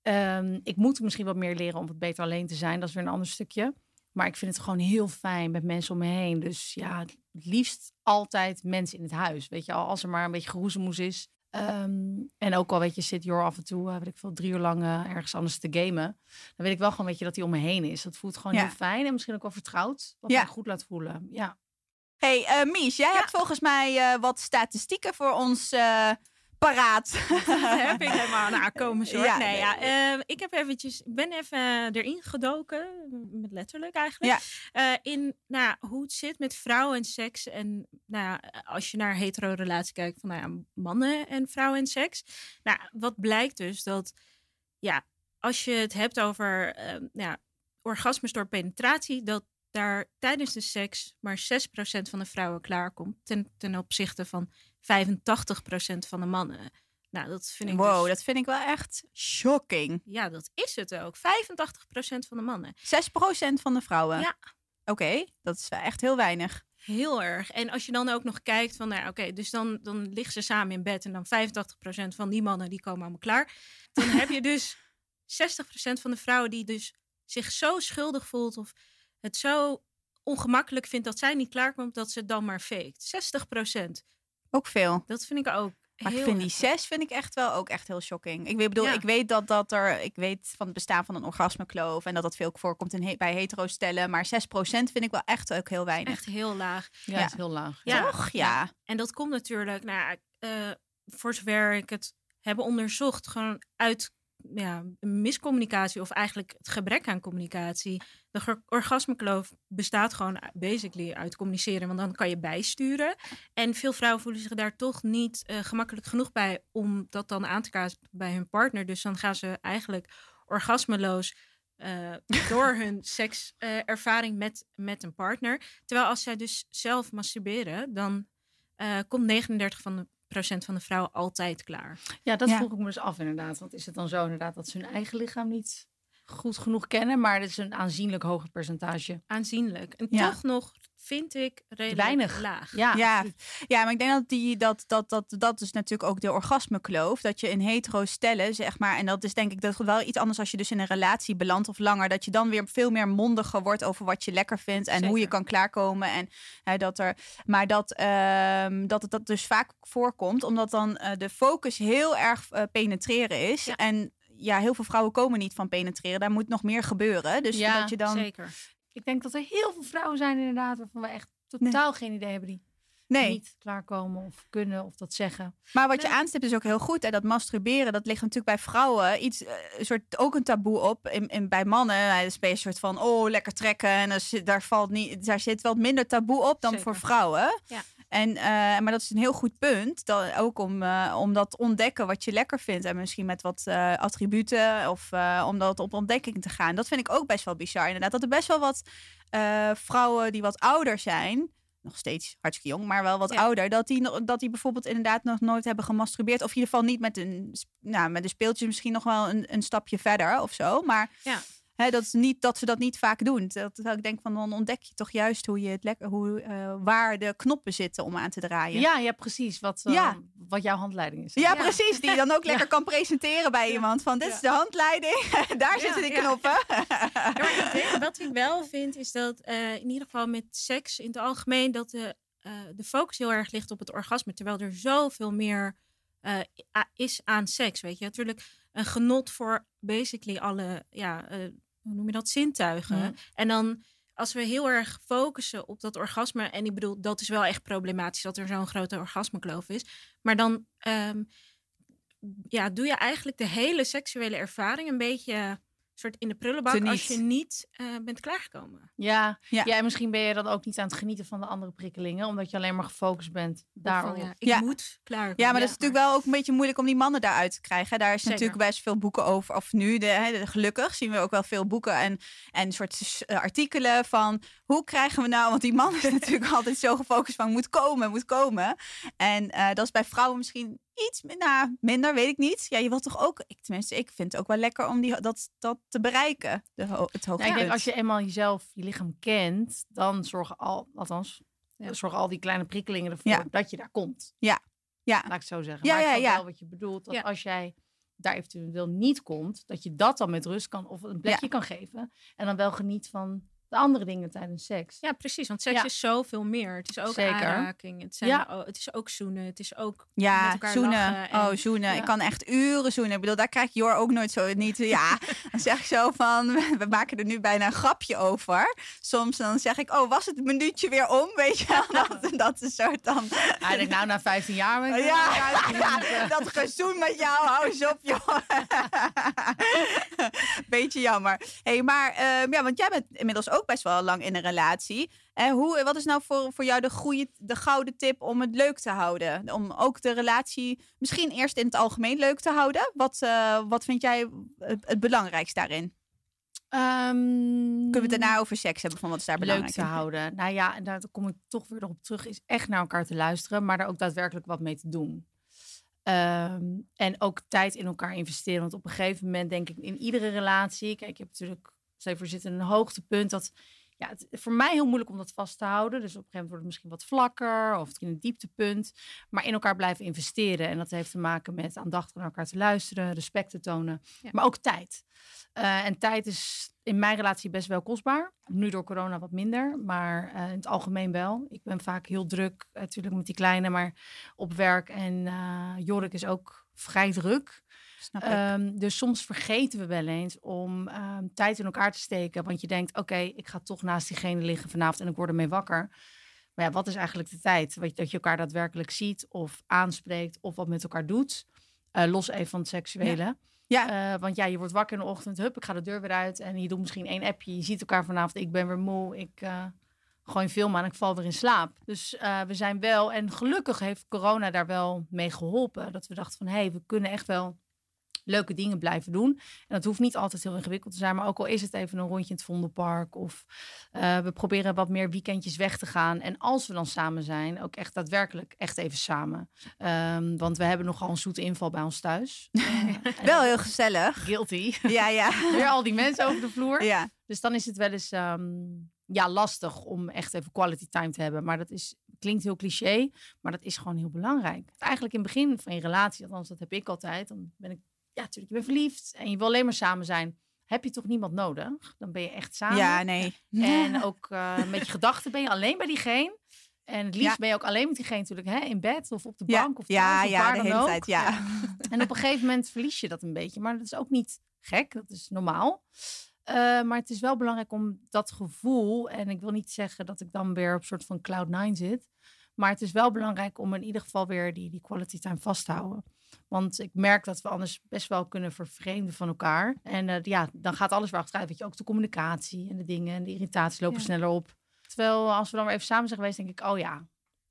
Ehm, ik moet misschien wat meer leren om wat beter alleen te zijn. Dat is weer een ander stukje. Maar ik vind het gewoon heel fijn met mensen om me heen. Dus ja, het liefst altijd mensen in het huis. Weet je, al als er maar een beetje geroezemoes is. Ehm, en ook al weet je, zit Jor af en toe, eh, weet ik veel, drie uur lang eh, ergens anders te gamen. Dan weet ik wel gewoon, weet je, dat hij om me heen is. Dat voelt gewoon Ja. heel fijn en misschien ook wel vertrouwd. Wat Ja. me goed laat voelen. Ja. Hey, eh, Mies, jij hebt volgens mij wat statistieken voor ons paraat. Daar heb ik helemaal naar komen. Ja, nee, ja, eh, ik heb eventjes, ben even erin gedoken, met letterlijk eigenlijk, eh, in nou, hoe het zit met vrouwen en seks. En nou, als je naar hetero relatie kijkt, van nou ja, mannen en vrouwen en seks. Nou, wat blijkt dus dat, ja, als je het hebt over eh, nou ja, orgasmes door penetratie, dat daar tijdens de seks maar 6% van de vrouwen klaarkomt ten, ten opzichte van 85% van de mannen. Nou, dat vind ik Wow, dus- dat vind ik wel echt shocking. 6% Ja, dat is het ook. 85% van de mannen. van de vrouwen? Ja. Oké, dat is wel echt heel weinig. Heel erg. En als je dan ook nog kijkt van, nou oké, dus dan, dan liggen ze samen in bed en dan 85% van die mannen die komen allemaal klaar. Dan heb je dus 60% van de vrouwen die dus zich zo schuldig voelt of het zo ongemakkelijk vindt dat zij niet klaarkomt, dat ze het dan maar faked. 60%. Ook veel. Dat vind ik ook Maar ik vind die zes vind ik echt wel ook echt heel shocking. Ik weet- bedoel, Ja. ik weet dat, dat er, ik weet van het bestaan van een orgasmekloof en dat dat veel voorkomt in bij hetero stellen, maar 6% vind ik wel echt ook heel weinig. Echt heel laag. Ja, is heel laag. Ja. Toch? Ja. En dat komt natuurlijk, nou, eh, voor zover ik het heb onderzocht, gewoon uit ja, miscommunicatie of eigenlijk het gebrek aan communicatie. De orgasmekloof bestaat gewoon basically uit communiceren, want dan kan je bijsturen. En veel vrouwen voelen zich daar toch niet eh, gemakkelijk genoeg bij om dat dan aan te kaarten bij hun partner. Dus dan gaan ze eigenlijk orgasmeloos eh, door hun sekservaring met, met een partner. Terwijl als zij dus zelf masturberen, dan eh, komt 39 van de van de vrouwen altijd klaar. Ja, dat Ja. vroeg ik me dus af inderdaad. Want is het dan zo inderdaad dat ze hun eigen lichaam niet goed genoeg kennen? Maar het is een aanzienlijk hoger percentage. Aanzienlijk. En Ja. toch nog vind ik redelijk Weinig. laag. Ja, Ja, ja, maar ik denk dat die, dat, dat, dat, dat is natuurlijk ook de orgasmekloof. Dat je in hetero stellen, zeg maar, en dat is denk ik dat wel iets anders als je dus in een relatie belandt of langer, dat je dan weer veel meer mondiger wordt over wat je lekker vindt en hoe je kan klaarkomen. En hè, dat er, maar dat, ehm, dat het dat dus vaak voorkomt, omdat dan eh, de focus heel erg eh, penetreren is. Ja. En ja, heel veel vrouwen komen niet van penetreren. Daar moet nog meer gebeuren. Dus Ja, dat je dan. Zeker. Ik denk dat er heel veel vrouwen zijn inderdaad waarvan we echt totaal geen idee hebben die Nee. niet klaarkomen of kunnen of dat zeggen. Maar wat je aanstipt is ook heel goed. En dat masturberen, dat ligt natuurlijk bij vrouwen iets, eh, een soort, ook een taboe op. In, in, bij mannen eh, is een soort van, oh, lekker trekken. En er daar, valt niet, daar zit wel minder taboe op dan Zeker. voor vrouwen. Ja. En, eh, maar dat is een heel goed punt. Dat, ook om, eh, om dat ontdekken wat je lekker vindt. En misschien met wat attributen. Of om dat op ontdekking te gaan. Dat vind ik ook best wel bizar. Inderdaad, dat er best wel wat vrouwen die wat ouder zijn nog steeds hartstikke jong, maar wel wat Ja. ouder, dat die, nog- dat die bijvoorbeeld inderdaad nog nooit hebben gemasturbeerd. Of in ieder geval niet met een, nou, met een speeltje misschien nog wel een, een stapje verder of zo. Maar Ja. Dat, is niet, dat ze dat niet vaak doen. Dat, dat ik denk van dan ontdek je toch juist hoe je het lekker, hoe, eh, waar de knoppen zitten om aan te draaien. Ja, ja, precies. Wat, eh, Ja. wat jouw handleiding is. Ja, Ja. precies. Die je dan ook lekker kan presenteren bij iemand. Van dit Ja. is de handleiding. Daar Ja, zitten die ja. knoppen. Ja, maar ik denk- wat ik wel vind is dat eh, in ieder geval met seks in het algemeen dat de, eh, de focus heel erg ligt op het orgasme, terwijl er zoveel meer eh, is aan seks. Weet je, natuurlijk een genot voor basically alle, ja, eh, hoe noem je dat, zintuigen. En dan als we heel erg focussen op dat orgasme, en ik bedoel, dat is wel echt problematisch dat er zo'n grote orgasmekloof is, maar dan ehm, ja, doe je eigenlijk de hele seksuele ervaring een beetje soort in de prullenbak Teniet. als je niet eh, bent klaargekomen. Ja, Ja. ja. en misschien ben je dan ook niet aan het genieten van de andere prikkelingen, omdat je alleen maar gefocust bent daarop. Van, ja, ik Ja. moet klaarkomen. Ja, maar dat is natuurlijk wel ook een beetje moeilijk om die mannen daaruit te krijgen. Daar is Zeker. natuurlijk best veel boeken over. Of nu, de, gelukkig zien we ook wel veel boeken en, en soort eh, artikelen van hoe krijgen we nou, want die man is natuurlijk altijd zo gefocust van moet komen, moet komen. En eh, dat is bij vrouwen misschien iets nou, minder, weet ik niet. Ja, je wilt toch ook, ik, tenminste, ik vind het ook wel lekker om die, dat, dat te bereiken. De, ho- het ik denk als je eenmaal jezelf, je lichaam kent, dan zorgen al, althans, Ja. zorgen al die kleine prikkelingen ervoor Ja. dat je daar komt. Ja. Ja. Laat ik het zo zeggen. Ja, maar ik ja, snap ja. wel wat je bedoelt. Dat Ja. als jij daar eventueel niet komt, dat je dat dan met rust kan of een plekje kan geven. En dan wel geniet van de andere dingen tijdens seks. Ja, precies. Want seks Ja. is zoveel meer. Het is ook Zeker. aanraking. Het, zijn, Ja. oh, het is ook zoenen. Het is ook met Ja, elkaar zoenen. en- Oh, zoenen. Ja. Ik kan echt uren zoenen. Ik bedoel, daar krijgt Jor ook nooit zo niet. Ja, dan zeg ik zo van, we maken er nu bijna een grapje over. Soms dan zeg ik, oh, was het minuutje weer om? Weet je wel? Dat, dat is soort dan... Hij denkt nou na 15 jaar. ben ik Ja, dat gezoen met jou, hou eens op, joh. Beetje jammer. hey, maar ehm, ja, want jij bent inmiddels ook best wel lang in een relatie. Eh, hoe, wat is nou voor, voor jou de, goede, de gouden tip om het leuk te houden? Om ook de relatie misschien eerst in het algemeen leuk te houden. Wat, eh, wat vind jij het, het belangrijkste daarin? Ehm, Kunnen we het daarna over seks hebben? Van wat is daar leuk belangrijk te in? houden. Nou ja, en daar kom ik toch weer op terug. Is echt naar elkaar te luisteren, maar daar ook daadwerkelijk wat mee te doen. Ehm, en ook tijd in elkaar investeren. Want op een gegeven moment denk ik in iedere relatie. Kijk, je hebt natuurlijk, stel je voor, zit in een hoogtepunt dat. Ja, het is voor mij heel moeilijk om dat vast te houden. Dus op een gegeven moment wordt het misschien wat vlakker of in een dieptepunt. Maar in elkaar blijven investeren. En dat heeft te maken met aandachtig naar elkaar te luisteren, respect te tonen. Ja. Maar ook tijd. Eh, en tijd is in mijn relatie best wel kostbaar. Nu door corona wat minder, maar eh, in het algemeen wel. Ik ben vaak heel druk, eh, natuurlijk met die kleine, maar op werk. En eh Jorik is ook vrij druk. Ehm, dus soms vergeten we wel eens om ehm, tijd in elkaar te steken. Want je denkt, oké, ik ga toch naast diegene liggen vanavond en ik word ermee wakker. Maar ja, wat is eigenlijk de tijd? Dat je elkaar daadwerkelijk ziet of aanspreekt of wat met elkaar doet. Eh, los even van het seksuele. Ja. Eh, want ja, je wordt wakker in de ochtend, hup, ik ga de deur weer uit. En je doet misschien één appje. Je ziet elkaar vanavond, ik ben weer moe. Ik eh, gooi een film aan ik val weer in slaap. Dus we zijn wel, en gelukkig heeft corona daar wel mee geholpen. Dat we dachten van, hé, hey, we kunnen echt wel leuke dingen blijven doen. En dat hoeft niet altijd heel ingewikkeld te zijn. Maar ook al is het even een rondje in het Vondelpark. Of eh, we proberen wat meer weekendjes weg te gaan. En als we dan samen zijn, ook echt daadwerkelijk echt even samen. Ehm, want we hebben nogal een zoete inval bij ons thuis. Wel heel gezellig. Guilty. Ja, ja. Weer al die mensen over de vloer. ja. Dus dan is het wel eens ehm, ja, lastig om echt even quality time te hebben. Maar dat is, klinkt heel cliché, maar dat is gewoon heel belangrijk. Eigenlijk in het begin van je relatie, althans dat heb ik altijd. Dan ben ik, ja natuurlijk, je bent verliefd en je wil alleen maar samen zijn. Heb je toch niemand nodig? Dan ben je echt samen. Ja, nee. En ook eh, met je gedachten ben je alleen bij diegene. En het liefst Ja. ben je ook alleen met diegene natuurlijk, hè, in bed of op de Ja, bank of ja, thuis of ja, waar de dan hele ook. tijd, ja. En op een gegeven moment verlies je dat een beetje. Maar dat is ook niet gek, dat is normaal. Eh, maar het is wel belangrijk om dat gevoel, en ik wil niet zeggen dat ik dan weer op soort van cloud nine zit, maar het is wel belangrijk om in ieder geval weer die, die quality time vast te houden. Want ik merk dat we anders best wel kunnen vervreemden van elkaar. En eh, ja, dan gaat alles weer achteruit. Weet je, ook de communicatie en de dingen en de irritatie lopen Ja. sneller op. Terwijl als we dan weer even samen zijn geweest, denk ik, oh ja,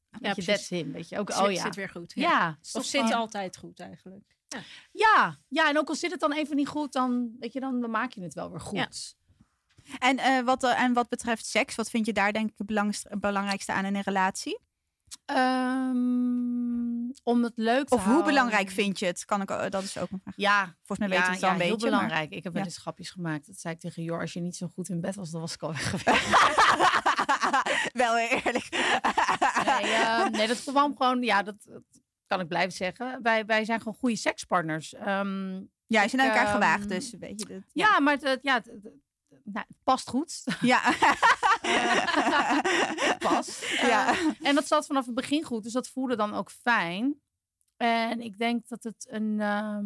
weet je, that's him. Weet je, ook, Zit, oh ja. zit weer goed. Ja, het is Of zit gewoon- altijd goed eigenlijk. ja, ja, en ook al zit het dan even niet goed, dan, weet je, dan, maak je het wel weer goed. En, eh, wat, eh, en wat betreft seks, wat vind je daar denk ik het belangrijkste aan in een relatie? Ehm, om het leuk te Of hoe houden. belangrijk vind je het? Kan ik, ook- dat is ook een vraag. Ja, Volgens mij ja, weten we het wel ja, een heel beetje. maar- belangrijk. Ik heb wel Ja. eens grapjes gemaakt. Dat zei ik tegen Jor, als je niet zo goed in bed was, dan was ik al weg geweest. wel heel eerlijk. nee, ehm, nee, dat kwam gewoon, ja, dat, dat kan ik blijven zeggen. Wij, wij zijn gewoon goede sekspartners. Ehm, ja, je zijn aan elkaar gewaagd, dus weet je dat. ja. maar het, ja, het- nou, het past goed. Ja. Het past. Ja. Eh, en dat zat vanaf het begin goed. Dus dat voelde dan ook fijn. En ik denk dat het een, ehm,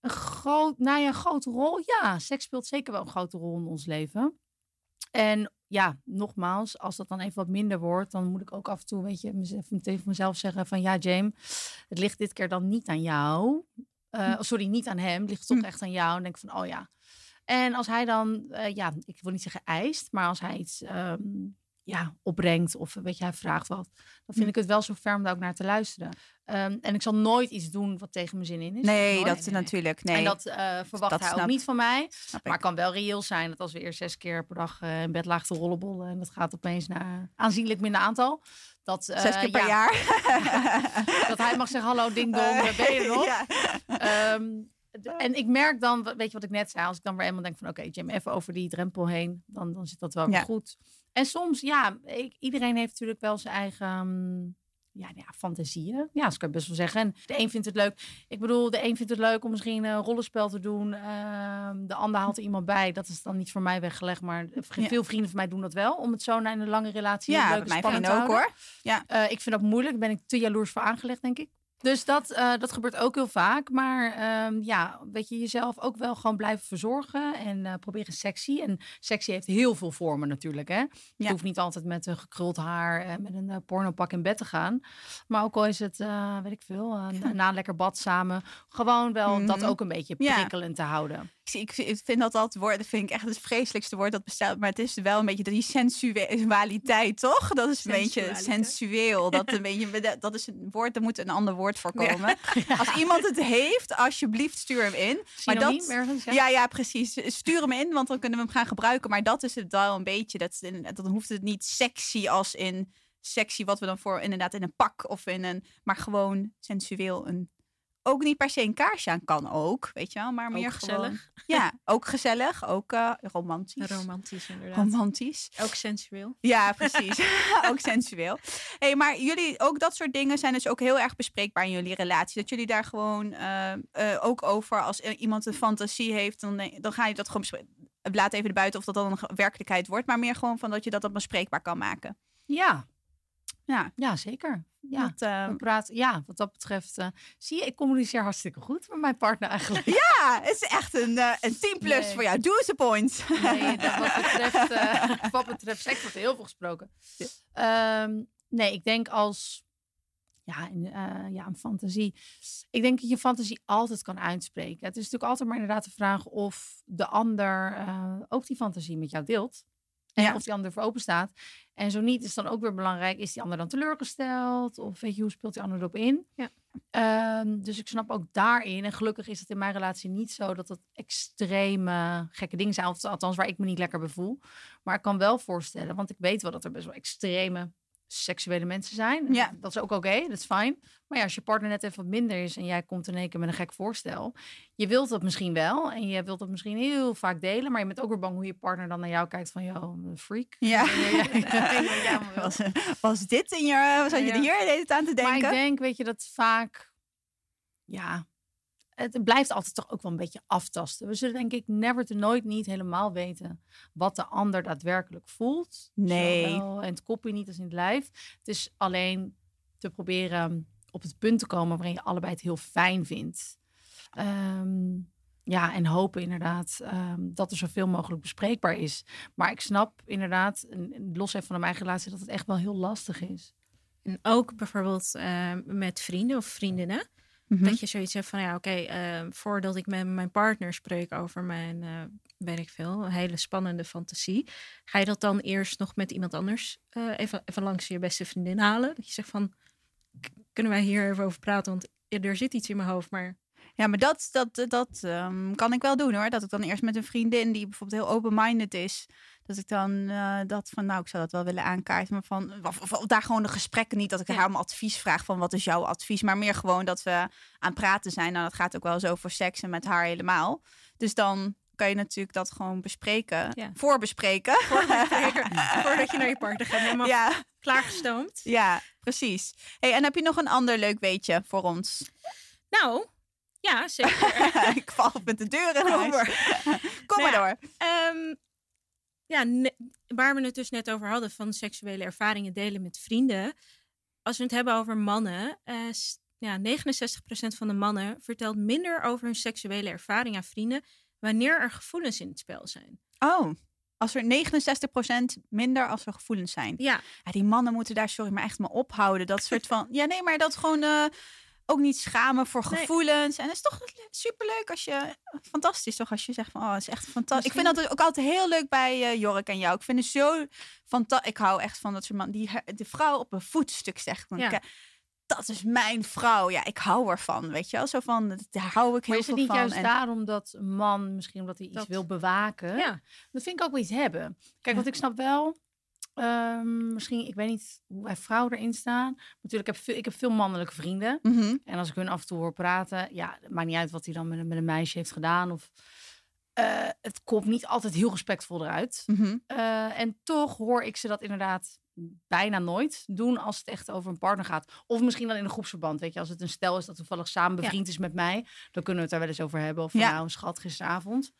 een, groot, nou ja, een grote rol... Ja, seks speelt zeker wel een grote rol in ons leven. En ja, nogmaals, als dat dan even wat minder wordt... dan moet ik ook af en toe, weet je, mezelf, tegen mezelf zeggen van... ja, James, het ligt dit keer dan niet aan jou. Eh, sorry, niet aan hem. Het ligt toch Hm. echt aan jou. En denk van, oh ja... En als hij dan, eh, ja, ik wil niet zeggen eist, maar als hij iets ehm, ja, opbrengt of weet je, hij vraagt wat, dan vind Hm. ik het wel zo ver om daar ook naar te luisteren. Ehm, en ik zal nooit iets doen wat tegen mijn zin in is. Nee, Nooit. dat is natuurlijk. Nee, En dat eh, verwacht Dat hij ook niet van mij. snap ik. Maar het kan wel reëel zijn dat als we eerst zes keer per dag eh, in bed lagen te rollenbollen en dat gaat opeens naar aanzienlijk minder aantal, Dat, Zes keer per ja, jaar. Dat hij mag zeggen, hallo ding dong, ben je er nog? ja. Ehm, en ik merk dan, weet je wat ik net zei, als ik dan weer eenmaal denk van oké, Jim, even over die drempel heen, dan, dan zit dat wel Ja. goed. En soms, ja, ik, iedereen heeft natuurlijk wel zijn eigen mm, ja, ja, fantasieën. Ja, dat kan je best wel zeggen. En de een vindt het leuk. Ik bedoel, de een vindt het leuk om misschien een rollenspel te doen. Ehm, de ander haalt er iemand bij. Dat is dan niet voor mij weggelegd, maar Ja. veel vrienden van mij doen dat wel. Om het zo naar een lange relatie Ja, leuk en spannend te ook houden. hoor. Eh, ik vind dat moeilijk. Daar ben ik te jaloers voor aangelegd, denk ik. Dus dat, eh, dat gebeurt ook heel vaak. Maar ehm, ja, weet je, jezelf ook wel gewoon blijven verzorgen. En eh, proberen sexy. En sexy heeft heel veel vormen natuurlijk. Hè? Je hoeft niet altijd met een gekruld haar en met een eh, pornopak in bed te gaan. Maar ook al is het, weet ik veel, na een lekker bad samen. Gewoon wel dat Mhm. ook een beetje Ja. prikkelend te houden. Ik, vind- dat dat woord, vind ik echt het vreselijkste woord dat bestaat. Maar het is wel een beetje die sensualiteit, toch? Dat is een beetje sensueel. Dat, een beetje, dat is een woord, daar moet een ander woord voor komen. Als iemand het heeft, alsjeblieft stuur hem in. Maar dat, ergens, ja? ja, ja, precies. Stuur hem in, want dan kunnen we hem gaan gebruiken. Maar dat is het wel een beetje. Dat, dan hoeft het niet sexy als in sexy, wat we dan voor inderdaad in een pak of in een. Maar gewoon sensueel. Een, ook niet per se een kaarsje aan kan ook, weet je wel. Maar meer gewoon. gezellig. Ja, ook gezellig, ook eh, romantisch. Romantisch inderdaad. Romantisch. Ook sensueel. Ja, precies. ook sensueel. hey, maar jullie, ook dat soort dingen zijn dus ook heel erg bespreekbaar in jullie relatie. Dat jullie daar gewoon eh, eh, ook over, als iemand een fantasie heeft, dan, dan ga je dat gewoon bespreken. Laat even buiten of dat dan een werkelijkheid wordt, maar meer gewoon van dat je dat dan bespreekbaar kan maken. Ja, Ja, ja zeker. Ja. dat, eh, We praten, ja, wat dat betreft. eh, zie je, ik communiceer hartstikke goed met mijn partner eigenlijk. ja, het is echt een, eh, een 10 plus Nee. voor jou. Doe eens een point. Nee, dat wat, betreft, wat betreft seks wordt heel veel gesproken. Ehm, nee, ik denk als ja, een, eh, ja, een fantasie. Ik denk dat je fantasie altijd kan uitspreken. Het is natuurlijk altijd maar inderdaad de vraag of de ander ook die fantasie met jou deelt. Ja. of die ander voor open staat. En zo niet is dan ook weer belangrijk. Is die ander dan teleurgesteld? Of weet je, hoe speelt die ander erop in? Ja. Ehm, dus ik snap ook daarin. En gelukkig is het in mijn relatie niet zo dat het extreme gekke dingen zijn. Althans, Althans, waar ik me niet lekker bij voel. Maar ik kan wel voorstellen, want ik weet wel dat er best wel extreme seksuele mensen zijn. Ja. Dat is ook oké, dat is fijn. Maar ja, als je partner net even wat minder is en jij komt in één keer met een gek voorstel. Je wilt dat misschien wel en je wilt dat misschien heel vaak delen. Maar je bent ook weer bang hoe je partner dan naar jou kijkt van, joh, een freak. Ja. maar. Was, was dit in je, zat je er hier de hele tijd aan te Maar denken? ik denk, weet je, dat vaak, ja, het blijft altijd toch ook wel een beetje aftasten. We zullen denk ik never te nooit niet helemaal weten wat de ander daadwerkelijk voelt. Nee. Zowel in het kopje niet als in het lijf. Het is alleen te proberen op het punt te komen waarin je allebei het heel fijn vindt. Ehm, ja, en hopen inderdaad ehm, dat er zoveel mogelijk bespreekbaar is. Maar ik snap inderdaad, en- en los even van mijn relatie, dat het echt wel heel lastig is. En ook bijvoorbeeld eh, met vrienden of vriendinnen. Mhm. Dat je zoiets hebt van, ja, oké, eh, voordat ik met mijn partner spreek over mijn, eh weet ik veel, een hele spannende fantasie. Ga je dat dan eerst nog met iemand anders eh, even, even langs je beste vriendin halen? Dat je zegt van, kunnen wij hier even over praten? Want er zit iets in mijn hoofd, maar Ja, maar dat, dat, dat ehm, kan ik wel doen hoor. Dat ik dan eerst met een vriendin die bijvoorbeeld heel open-minded is. Dat ik dan eh, dat van, nou, ik zou dat wel willen aankaarten. Maar van, of, of- of daar gewoon de gesprekken niet. Dat ik Ja. haar om advies vraag van, wat is jouw advies? Maar meer gewoon dat we aan het praten zijn. Nou, dat gaat ook wel zo voor seks en met haar helemaal. Dus dan kan je natuurlijk dat gewoon bespreken. Ja. Voorbespreken. voordat je naar je partner gaat, helemaal ja, klaargestoomd. ja, precies. Hey, en heb je nog een ander leuk weetje voor ons? Nou, ja, zeker. ik val met de deur in Kom Nou maar door. Ehm, ja, ne- waar we het dus net over hadden van seksuele ervaringen delen met vrienden. Als we het hebben over mannen, eh, ja, 69% van de mannen vertelt minder over hun seksuele ervaring aan vrienden wanneer er gevoelens in het spel zijn. Oh, als er 69% minder als er gevoelens zijn. Ja, Ja, die mannen moeten daar, sorry, maar echt maar ophouden. Dat soort van, ja nee, maar dat gewoon eh, ook niet schamen voor Nee. gevoelens. En het is toch superleuk als je, fantastisch toch, als je zegt van, oh, het is echt fantastisch. Ik vind dat ook altijd heel leuk bij eh, Jorik en jou. Ik vind het zo fantastisch. Ik hou echt van dat soort man, die de vrouw op een voetstuk zegt. Van, Ja. "Kijk, Dat is mijn vrouw. Ja, ik hou ervan, weet je wel. Zo van, daar hou ik heel Maar is veel het niet van. juist En- daarom dat een man, misschien omdat hij iets Dat- wil bewaken, ja. dat vind ik ook wel iets hebben. Kijk, want ik snap wel, Ehm, misschien, ik weet niet hoe wij vrouwen erin staan. Natuurlijk, ik heb, veel, ik heb veel mannelijke vrienden. Mhm. En als ik hun af en toe hoor praten, ja, het maakt niet uit wat hij dan met, een- met een meisje heeft gedaan. Of, eh, het komt niet altijd heel respectvol eruit. Mhm. Eh, en toch hoor ik ze dat inderdaad bijna nooit doen als het echt over een partner gaat. Of misschien dan in een groepsverband. Weet je, als het een stel is dat toevallig samen bevriend is met mij, dan kunnen we het daar wel eens over hebben. Of van, Ja. nou, een schat gisteravond.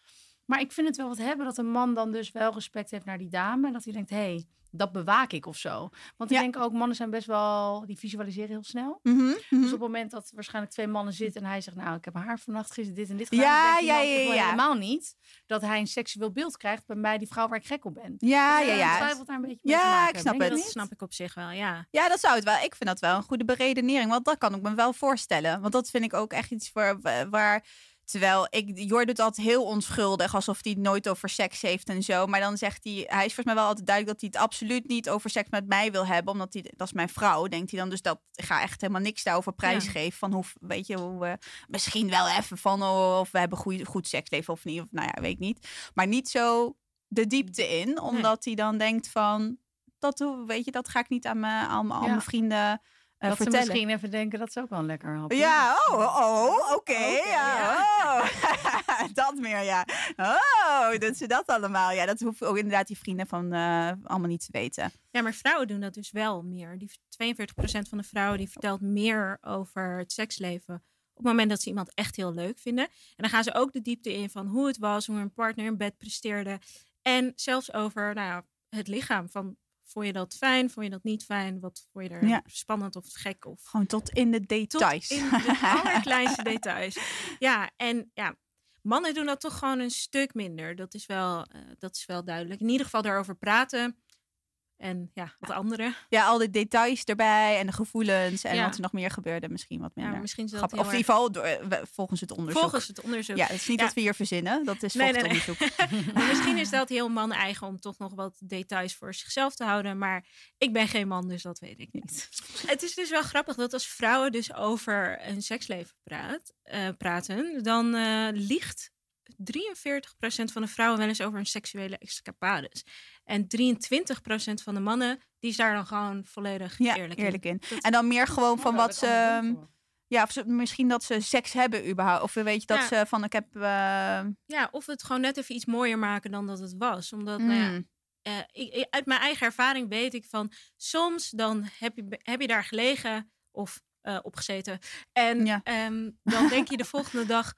Maar ik vind het wel wat hebben dat een man dan dus wel respect heeft naar die dame. En dat hij denkt, hé, hey, dat bewaak ik of zo. Want ik denk ook, mannen zijn best wel, die visualiseren heel snel. Mhm. Mhm. Dus op het moment dat waarschijnlijk twee mannen zitten en hij zegt, nou, ik heb haar vannacht gisteren dit en dit gedaan. Ja, ja, man, ja, ja. helemaal niet dat hij een seksueel beeld krijgt bij mij, die vrouw waar ik gek op ben. Ja, Dus ja, ik ja. twijfel daar een beetje mee Ja, maken ik snap. Denk het. Dat snap ik op zich wel, ja. Ja, dat zou het wel. Ik vind dat wel een goede beredenering. Want dat kan ik me wel voorstellen. Want dat vind ik ook echt iets voor, wa- waar. Terwijl ik, Jor doet altijd heel onschuldig, alsof hij het nooit over seks heeft en zo. Maar dan zegt hij, hij is volgens mij wel altijd duidelijk dat hij het absoluut niet over seks met mij wil hebben, omdat hij, dat is mijn vrouw, denkt hij dan. Dus dat ik ga echt helemaal niks daarover prijsgeven. Van hoe, weet je, hoe we misschien wel even van oh, of we hebben goed, goed seksleven of niet, of nou ja, weet ik niet. Maar niet zo de diepte in, omdat hij dan denkt van, dat, hoe- weet je, dat ga ik niet aan mijn, aan, mijn- aan Ja. mijn vrienden eh, dat ze misschien even denken dat ze ook wel een lekker hapje Ja, oh, oh, oké. Oké, ja, oh. dat meer, ja. Oh, dat ze dat allemaal. Ja, dat hoeft ook inderdaad die vrienden van eh, allemaal niet te weten. Ja, maar vrouwen doen dat dus wel meer. Die 42% van de vrouwen die vertelt meer over het seksleven op het moment dat ze iemand echt heel leuk vinden. En dan gaan ze ook de diepte in van hoe het was, hoe een partner in bed presteerde. En zelfs over nou ja, het lichaam. Van, vond je dat fijn? Vond je dat niet fijn? Wat vond je er Ja. spannend of gek? Of Gewoon tot in de tot details. in de allerkleinste details. Ja, en ja, mannen doen dat toch gewoon een stuk minder. Dat is wel, eh, dat is wel duidelijk. In ieder geval daarover praten. En ja, wat andere. Ja, al die details erbij en de gevoelens en Ja. wat er nog meer gebeurde. Misschien wat minder. Ja, misschien Of in ieder geval volgens het onderzoek. Volgens het onderzoek. Ja, het is niet Ja. dat we hier verzinnen. Dat is Nee, volgens nee, het nee. onderzoek. Misschien is dat heel man-eigen om toch nog wat details voor zichzelf te houden. Maar ik ben geen man, dus dat weet ik niet. Het is dus wel grappig dat als vrouwen dus over een seksleven praat, eh, praten, dan eh liegt 43% van de vrouwen wel eens over een seksuele escapades. En 23% van de mannen, die is daar dan gewoon volledig Ja, eerlijk, eerlijk, in. En dan meer gewoon van wat ze... voor. Ja, of ze, misschien dat ze seks hebben überhaupt. Of weet je dat Ja. ze van ik heb... eh, Ja, of het gewoon net even iets mooier maken dan dat het was. Omdat, nou ja, mm, eh, ik, uit mijn eigen ervaring weet ik van soms dan heb je, heb je daar gelegen of eh opgezeten. En Ja. ehm, dan denk je de volgende dag,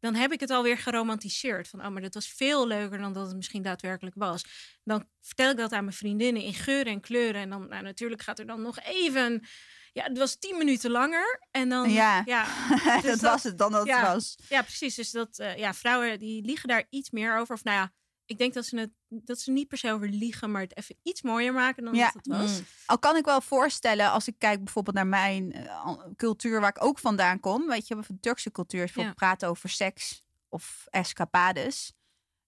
dan heb ik het alweer geromantiseerd. Van, oh, maar dat was veel leuker dan dat het misschien daadwerkelijk was. Dan vertel ik dat aan mijn vriendinnen in geuren en kleuren. En dan, nou, natuurlijk gaat er dan nog even, ja, het was tien minuten langer. En dan, Ja. ja, dat, dus was het dan dat ja. het was. ja, precies. Dus dat eh, ja, vrouwen die liegen daar iets meer over. Of nou ja, ik denk dat ze het dat ze niet per se over liegen, maar het even iets mooier maken dan Ja. dat het was. Mm. Al kan ik wel voorstellen, als ik kijk bijvoorbeeld naar mijn eh, cultuur waar ik ook vandaan kom. Weet je, de Turkse cultuur is bijvoorbeeld praten over seks of escapades.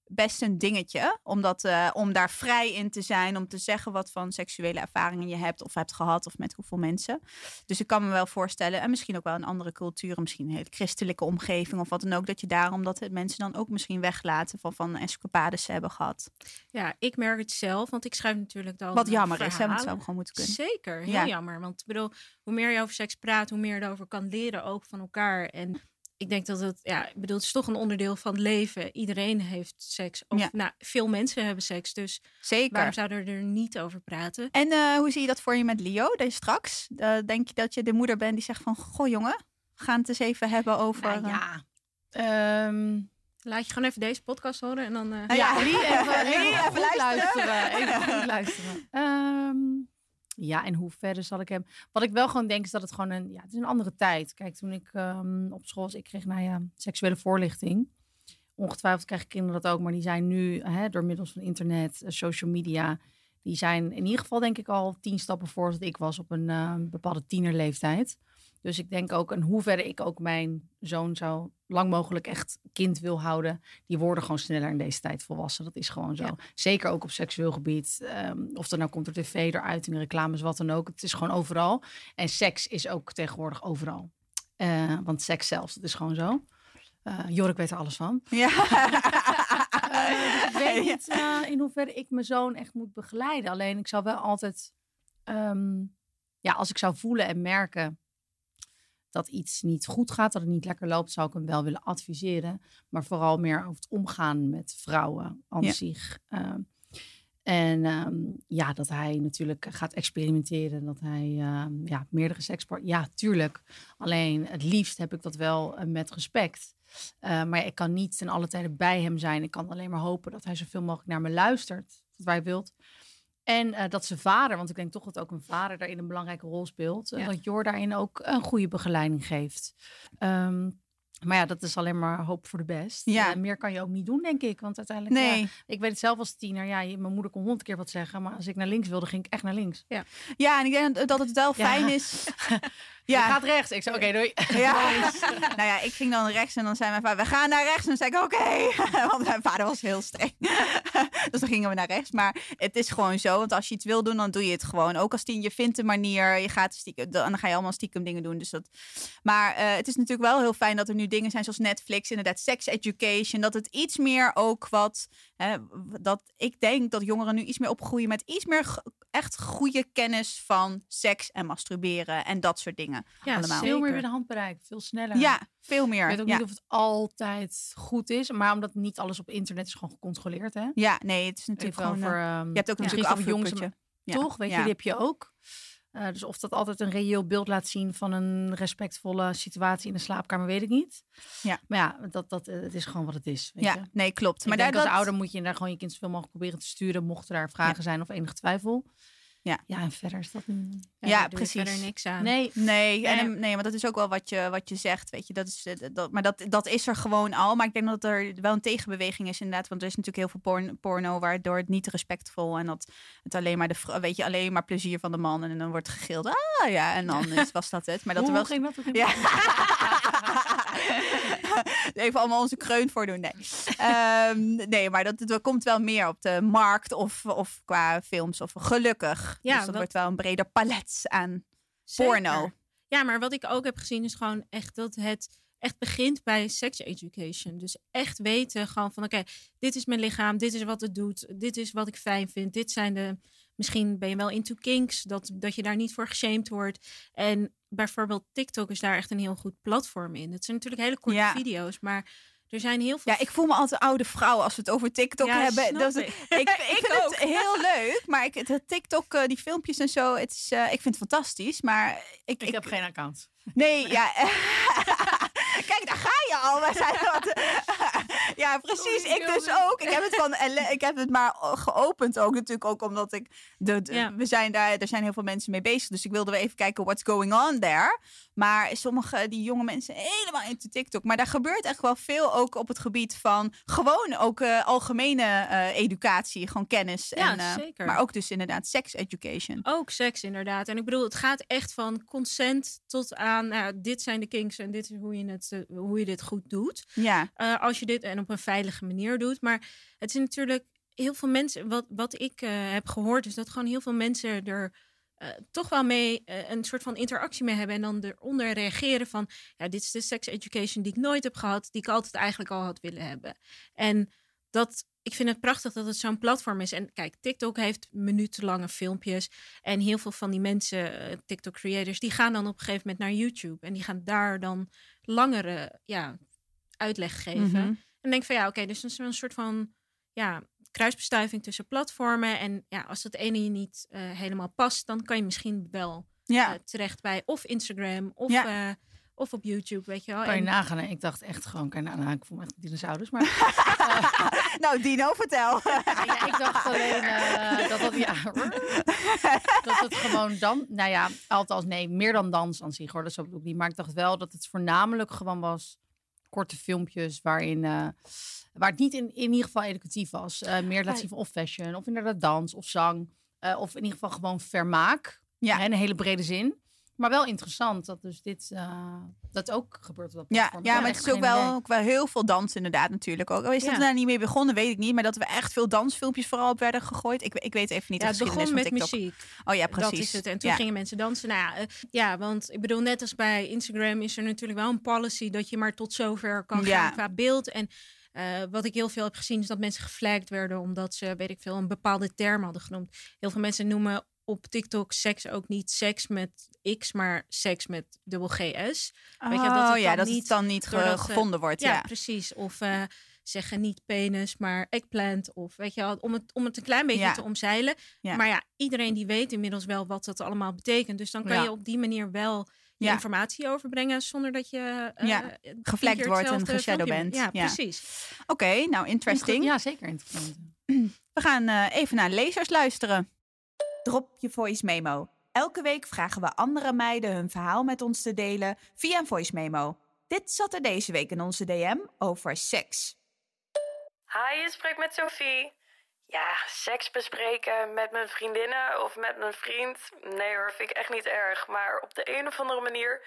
Best een dingetje, omdat, eh, om daar vrij in te zijn, om te zeggen wat van seksuele ervaringen je hebt of hebt gehad of met hoeveel mensen. Dus ik kan me wel voorstellen, en misschien ook wel in andere culturen, misschien een hele christelijke omgeving of wat dan ook, dat je daarom dat het mensen dan ook misschien weglaten van, van escapades hebben gehad. Ja, ik merk het zelf, want ik schrijf natuurlijk dan. Wat jammer is, hè, want het zou gewoon moeten kunnen. Zeker, heel Ja. jammer. Want ik bedoel, hoe meer je over seks praat, hoe meer je erover kan leren, ook van elkaar. En ik denk dat het, ja, ik bedoel, het is toch een onderdeel van het leven. Iedereen heeft seks. Of, Ja. nou, veel mensen hebben seks, dus Zeker. waarom zouden we er niet over praten? En eh, hoe zie je dat voor je met Leo? Dus straks eh, denk je dat je de moeder bent die zegt van... Goh jongen, we gaan het eens even hebben over... Nou eh, ja. Ehm, Laat je gewoon even deze podcast horen en dan. eh, Ah, ja. even, even, even goed luisteren. luisteren. Even goed luisteren. Ehm, ja, en hoe verder zal ik hem... Wat ik wel gewoon denk is dat het gewoon een... Ja, het is een andere tijd. Kijk, toen ik ehm, op school was, ik kreeg nou ja, seksuele voorlichting. Ongetwijfeld krijgen kinderen dat ook, maar die zijn nu hè, door middels van internet, eh, social media... Die zijn in ieder geval denk ik al tien stappen voor dat ik was op een eh, bepaalde tienerleeftijd. Dus ik denk ook, in hoeverre ik ook mijn zoon zo lang mogelijk echt kind wil houden, die worden gewoon sneller in deze tijd volwassen. Dat is gewoon zo. Ja. Zeker ook op seksueel gebied. Ehm, of er nou komt er tv eruit in de reclames, wat dan ook. Het is gewoon overal. En seks is ook tegenwoordig overal. Eh, want seks zelfs, dat is gewoon zo. Eh Jorik weet er alles van. Ja. dus ik weet niet eh, in hoeverre ik mijn zoon echt moet begeleiden. Alleen ik zou wel altijd, ehm, ja, als ik zou voelen en merken dat iets niet goed gaat, dat het niet lekker loopt, zou ik hem wel willen adviseren. Maar vooral meer over het omgaan met vrouwen aan Ja. zich. Ehm, en ehm, ja, dat hij natuurlijk gaat experimenteren. Dat hij ehm, ja, meerdere sekspartners. Ja, tuurlijk. Alleen het liefst heb ik dat wel eh, met respect. Maar ik kan niet ten alle tijden bij hem zijn. Ik kan alleen maar hopen dat hij zoveel mogelijk naar me luistert. Wat wij wilt. En eh, dat zijn vader, want ik denk toch dat ook een vader daarin een belangrijke rol speelt. eh, Ja. Dat Jor daarin ook een goede begeleiding geeft. Ehm, maar ja, dat is alleen maar hoop voor de best. Ja. Eh, meer kan je ook niet doen, denk ik. Want uiteindelijk, ja, Nee. ik weet het zelf als tiener. Ja, je- mijn moeder kon honderd keer wat zeggen. Maar als ik naar links wilde, ging ik echt naar links. Ja, en ik denk dat het wel Ja. fijn is. Je Ja, gaat rechts. Ik zei, oké, doei. Ja. nou ja, ik ging dan rechts en dan zei mijn vader, we gaan naar rechts. En dan zei ik, oké. Want mijn vader was heel streng. dus dan gingen we naar rechts. Maar het is gewoon zo, want als je iets wil doen, dan doe je het gewoon. Ook als tien, je vindt een manier, je gaat stiekem, dan ga je allemaal stiekem dingen doen. Dus dat... Maar eh, het is natuurlijk wel heel fijn dat er nu dingen zijn zoals Netflix, inderdaad, sex education. Dat het iets meer ook wat, hè, dat ik denk dat jongeren nu iets meer opgroeien met iets meer echt goede kennis van seks en masturberen en dat soort dingen. Ja, allemaal. Veel meer weer de handbereik. Veel sneller. Ja, veel Ik meer. weet ook ja. niet of het altijd goed is. Maar omdat niet alles op internet is gewoon gecontroleerd, hè? Ja, nee, het is Even natuurlijk gewoon... over, je hebt ook ja, natuurlijk over jongens. Ja, toch? Weet je, ja. die heb je ook. Eh, dus of dat altijd een reëel beeld laat zien van een respectvolle situatie in de slaapkamer, weet ik niet. Ja. Maar ja, dat, dat, eh, het is gewoon wat het is. Weet Ja, je? nee, klopt. Ik Maar daar als dat... ouder moet je daar gewoon je kind zoveel mogelijk proberen te sturen, mochten daar vragen zijn of enige twijfel. Ja. ja, en verder is dat niet. Ja, precies. verder niks aan. Nee, Nee, en, Nee. maar dat is ook wel wat je, wat je zegt, weet je. Dat is, eh, dat, maar dat, dat is er gewoon al. Maar ik denk dat er wel een tegenbeweging is inderdaad. Want er is natuurlijk heel veel porn, porno waardoor het niet respectvol... en dat het alleen maar, de, weet je, alleen maar plezier van de man... en dan wordt gegild, ah ja, en dan is, was dat het. Maar dat er Hoe wel ging dat? Ja. Even allemaal onze kreun voor doen. Nee, Ehm, nee maar dat, dat komt wel meer op de markt of, of qua films. Of gelukkig. Ja, dus dat wordt wel een breder palet aan Zeker. porno. Ja, maar wat ik ook heb gezien is gewoon echt dat het echt begint bij sex education. Dus echt weten gewoon van oké, dit is mijn lichaam, dit is wat het doet, dit is wat ik fijn vind, dit zijn de... Misschien ben je wel into kinks, dat, dat je daar niet voor geshamed wordt. En bijvoorbeeld TikTok is daar echt een heel goed platform in. Het zijn natuurlijk hele korte Ja. video's, maar er zijn heel veel... Ja, ik voel me altijd een oude vrouw als we het over TikTok Ja, hebben. snap Dat, ik. ik, ik, vind het heel leuk, maar ik, het TikTok, eh, die filmpjes en zo, het is, eh, ik vind het fantastisch. Maar ik, Ik heb geen account. Nee, ja. Kijk, daar ga je al. We zijn wat... ja, precies. Ik dus ook. Ik heb het, van, ik heb het maar geopend ook. Natuurlijk ook omdat ik... De, de- Ja. we zijn daar, er zijn heel veel mensen mee bezig. Dus ik wilde wel even kijken what's going on there. Maar sommige, die jonge mensen, helemaal into TikTok. Maar daar gebeurt echt wel veel ook op het gebied van... Gewoon ook eh, algemene eh, educatie. Gewoon kennis. Ja, en, eh, zeker. Maar ook dus inderdaad sex education. Ook seks, inderdaad. En ik bedoel, het gaat echt van consent tot aan, nou, dit zijn de kinks en dit is hoe je, het, hoe je dit goed doet. Ja, als je dit en op een veilige manier doet. Maar het is natuurlijk heel veel mensen, wat, wat ik eh, heb gehoord, is dat gewoon heel veel mensen er eh, toch wel mee eh, een soort van interactie mee hebben. En dan eronder reageren van, ja, dit is de sex education die ik nooit heb gehad, die ik altijd eigenlijk al had willen hebben. En dat, ik vind het prachtig dat het zo'n platform is. En kijk, TikTok heeft minutenlange filmpjes. En heel veel van die mensen, eh, TikTok-creators, die gaan dan op een gegeven moment naar YouTube. En die gaan daar dan langere ja, uitleg geven. Mhm. En denk van ja, oké, dus dat is wel een soort van ja, kruisbestuiving tussen platformen. En ja, als dat ene je niet eh, helemaal past, dan kan je misschien wel ja. eh, terecht bij of Instagram of, Ja. eh, of op YouTube, weet je wel. Kan je En- nagaan. hè? Ik dacht echt gewoon, kan je nagaan. Ik voel me echt dinosaurus. Maar nou, Dino, vertel. ja, ik dacht alleen eh, dat dat, ja, dat het gewoon dan, nou ja, althans nee, meer dan dans aan zich hoor, dat bedoel ik niet. Maar ik dacht wel dat het voornamelijk gewoon was korte filmpjes waarin, eh, waar het niet in, in ieder geval educatief was. Eh, meer laten zien van of fashion, of inderdaad dans, of zang. eh, of in ieder geval gewoon vermaak. Ja. Hè, in een hele brede zin. Maar wel interessant dat dus dit, eh, dat ook gebeurt op dat Ja, platform. ja, maar het is ook wel, ook wel heel veel dans inderdaad natuurlijk ook. Oh, is dat Ja. daar niet mee begonnen, weet ik niet. Maar dat we echt veel dansfilmpjes vooral op werden gegooid. Ik, ik weet even niet ja, het begon met muziek. Oh ja, precies. Dat is het. En toen ja. gingen mensen dansen. Nou ja, eh, ja, want ik bedoel, net als bij Instagram is er natuurlijk wel een policy dat je maar tot zover kan Ja. gaan qua beeld. En Eh, wat ik heel veel heb gezien is dat mensen geflagged werden omdat ze, weet ik veel, een bepaalde term hadden genoemd. Heel veel mensen noemen op TikTok seks ook niet seks met X, maar seks met dubbel GS. Weet je, dat oh het ja, dan dat niet het dan niet doordat gevonden wordt. Ja, Ja, precies. Of eh, zeggen niet penis, maar eggplant. Of weet je wel, om het, om het een klein beetje Ja. te omzeilen. Ja. Maar ja, iedereen die weet inmiddels wel wat dat allemaal betekent. Dus dan kan je op die manier wel je informatie overbrengen zonder dat je Ja. keer wordt en geshadow bent. Ja, Ja. precies. Oké, nou interesting. Ja, zeker interessant. We gaan eh, even naar lezers luisteren. Drop je voice memo. Elke week vragen we andere meiden hun verhaal met ons te delen via een voice memo. Dit zat er deze week in onze DM over seks. Hi, je spreekt met Sophie. Ja, seks bespreken met mijn vriendinnen of met mijn vriend. Nee hoor, vind ik echt niet erg. Maar op de een of andere manier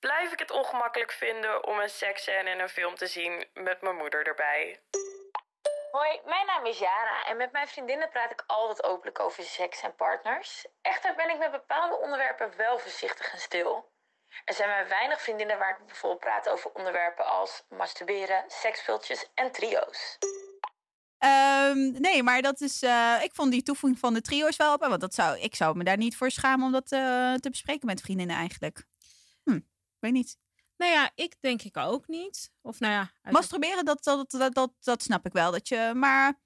blijf ik het ongemakkelijk vinden om een seksscène in een film te zien met mijn moeder erbij. Hoi, mijn naam is Jara en met mijn vriendinnen praat ik altijd openlijk over seks en partners. Echter ben ik met bepaalde onderwerpen wel voorzichtig en stil. Er zijn maar weinig vriendinnen waar ik bijvoorbeeld praat over onderwerpen als masturberen, seksspeeltjes en trio's. Ehm, nee, maar dat is. eh, ik vond die toevoeging van de trio's wel op. Want dat zou, ik zou me daar niet voor schamen om dat eh, te bespreken met vriendinnen eigenlijk. Hm, weet niet. Nou ja, ik denk ik ook niet. Of nou ja, uit- Masturberen, dat, dat, dat, dat, dat snap ik wel. Dat je, maar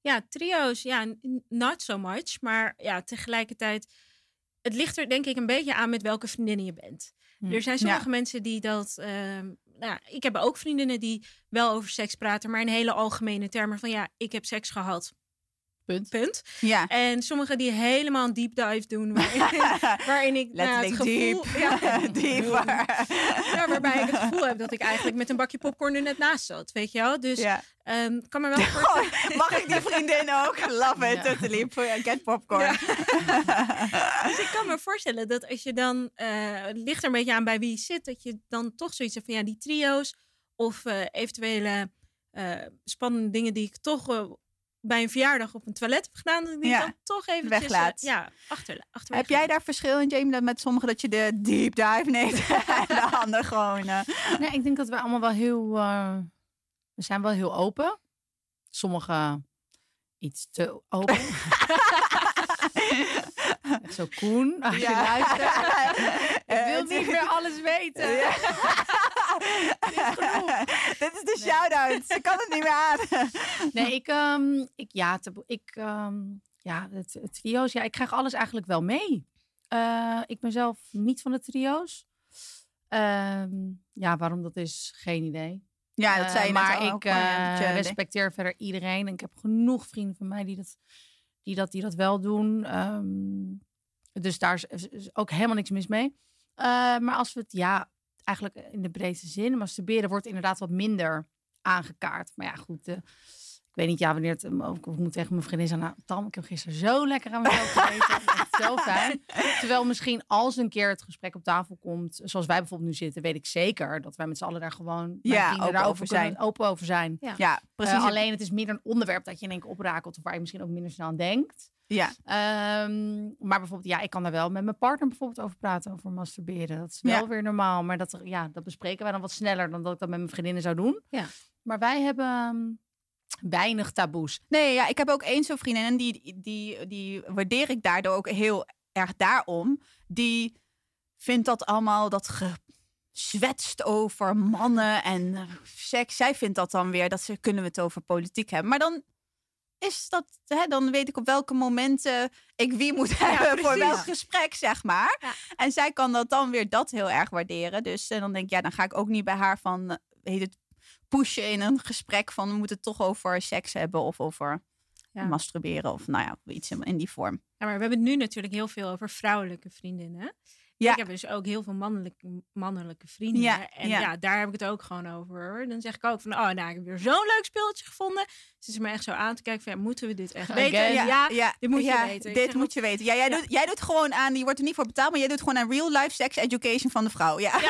ja, trio's, ja, not so much. Maar ja, tegelijkertijd, het ligt er denk ik een beetje aan met welke vriendinnen je bent. Hm. Er zijn sommige mensen die dat. ehm, nou, ja, ik heb ook vriendinnen die wel over seks praten, maar in hele algemene termen van ja, ik heb seks gehad. Punt. Punt. ja. En sommigen die helemaal een deep dive doen, waarin, waarin ik nou, het gevoel, diep. Ja, Dieper. ja, waarbij ik het gevoel heb dat ik eigenlijk met een bakje popcorn er net naast zat, weet je wel? Dus ja. ehm, kan me wel voorstellen. Mag ik die vriendin ook? Love it, Ja. totally. Get popcorn. Dus ik kan me voorstellen dat als je dan, eh, het ligt er een beetje aan bij wie je zit, dat je dan toch zoiets hebt van ja, die trio's of eh, eventuele eh, spannende dingen die ik toch bij een verjaardag op een toilet heb gedaan, dat ik die Ja, dan toch even weglaat. ja, achter, achterwege Heb jij daar verschil in, Jamie, dat met sommigen dat je de deep dive neemt en de ander gewoon... eh, Nee, ik denk dat we allemaal wel heel. eh, we zijn wel heel open. Sommigen iets te open. Zo Koen, als je luistert. Ik Eh, wil niet meer alles weten. Ja. Dit is de shout-out. Ze kan het niet meer aan. Nee, ik, ehm, ik ja, ik, ehm, ja, het, het trio's, ja, ik krijg alles eigenlijk wel mee. Eh, ik ben zelf niet van de trio's. Ehm, ja, waarom dat is, geen idee. Ja, dat Eh, zei je maar net al ik eh, respecteer verder iedereen. En ik heb genoeg vrienden van mij die dat, die dat, die dat wel doen. Dus daar is, ook helemaal niks mis mee. Maar als we het, ja, eigenlijk in de breedste zin, masturberen wordt inderdaad wat minder aangekaart. Maar ja, goed. eh, ik weet niet, ja, wanneer het. eh, Ik moet tegen mijn vriendin zeggen, nou, Tam, ik heb gisteren zo lekker aan mezelf gegeten. Echt zo fijn. Terwijl misschien als een keer het gesprek op tafel komt, zoals wij bijvoorbeeld nu zitten, weet ik zeker dat wij met z'n allen daar gewoon Ja, open daarover over zijn. open over zijn. Ja. Ja, precies. Eh, alleen het is meer een onderwerp dat je in één keer oprakelt of waar je misschien ook minder snel aan denkt. Ja. Ehm, maar bijvoorbeeld, ja, ik kan daar wel met mijn partner bijvoorbeeld over praten, over masturberen. Dat is wel Ja. weer normaal, maar dat, ja, dat bespreken wij dan wat sneller dan dat ik dat met mijn vriendinnen zou doen. Ja. Maar wij hebben ehm, weinig taboes. Nee, ja, ik heb ook één zo'n vriendin en die, die, die waardeer ik daardoor ook heel erg daarom. Die vindt dat allemaal, dat gezwetst over mannen en eh, seks. Zij vindt dat dan weer, dat ze kunnen we het over politiek hebben. Maar dan is dat, hè, dan weet ik op welke momenten ik wie moet hebben voor welk gesprek, zeg maar. Ja. En zij kan dat dan weer dat heel erg waarderen. Dus eh, dan denk ik, ja, dan ga ik ook niet bij haar van, eh, heet het, pushen in een gesprek van we moeten het toch over seks hebben of over Ja. masturberen of nou ja, iets in, in die vorm. Ja, maar we hebben het nu natuurlijk heel veel over vrouwelijke vriendinnen. Ja. Ik heb dus ook heel veel mannelijke, mannelijke vrienden. Ja, en ja. ja. daar heb ik het ook gewoon over. Dan zeg ik ook van, oh, nou, ik heb weer zo'n leuk speeltje gevonden. Ze is me echt zo aan te kijken van, ja, moeten we dit echt Again. weten? Ja, ja, dit moet je weten. Dit moet je weten. Ja, jij. Doet, jij doet gewoon aan, je wordt er niet voor betaald, maar jij doet gewoon aan real life sex education van de vrouw. Ja.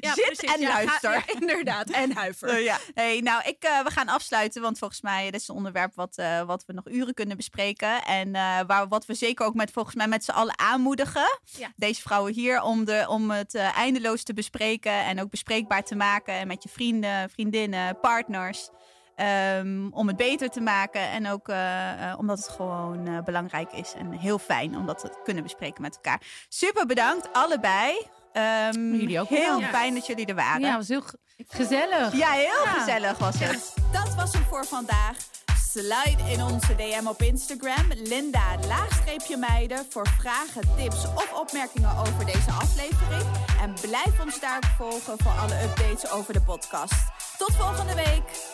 Zit precies. en luister. ja, inderdaad, en huiver. Ja. Hey, nou, ik, eh, we gaan afsluiten, want volgens mij dit is een onderwerp wat, eh, wat we nog uren kunnen bespreken. En eh, waar, wat we zeker ook met, volgens mij met z'n allen aanmoedigen. Deze vrouwen hier, om, de, om het eh, eindeloos te bespreken en ook bespreekbaar te maken. En met je vrienden, vriendinnen, partners. ehm, om het beter te maken. En ook eh, eh, omdat het gewoon eh, belangrijk is en heel fijn om dat te kunnen bespreken met elkaar. Super bedankt, allebei. Ehm, Jullie ook Heel bedankt. fijn dat jullie er waren. Ja, was heel ge- gezellig. Ja, heel Ja. gezellig was het. Dat was hem voor vandaag. Slide in onze DM op Instagram, Linda laagstreepje meiden, voor vragen, tips of opmerkingen over deze aflevering. En blijf ons daar volgen voor alle updates over de podcast. Tot volgende week!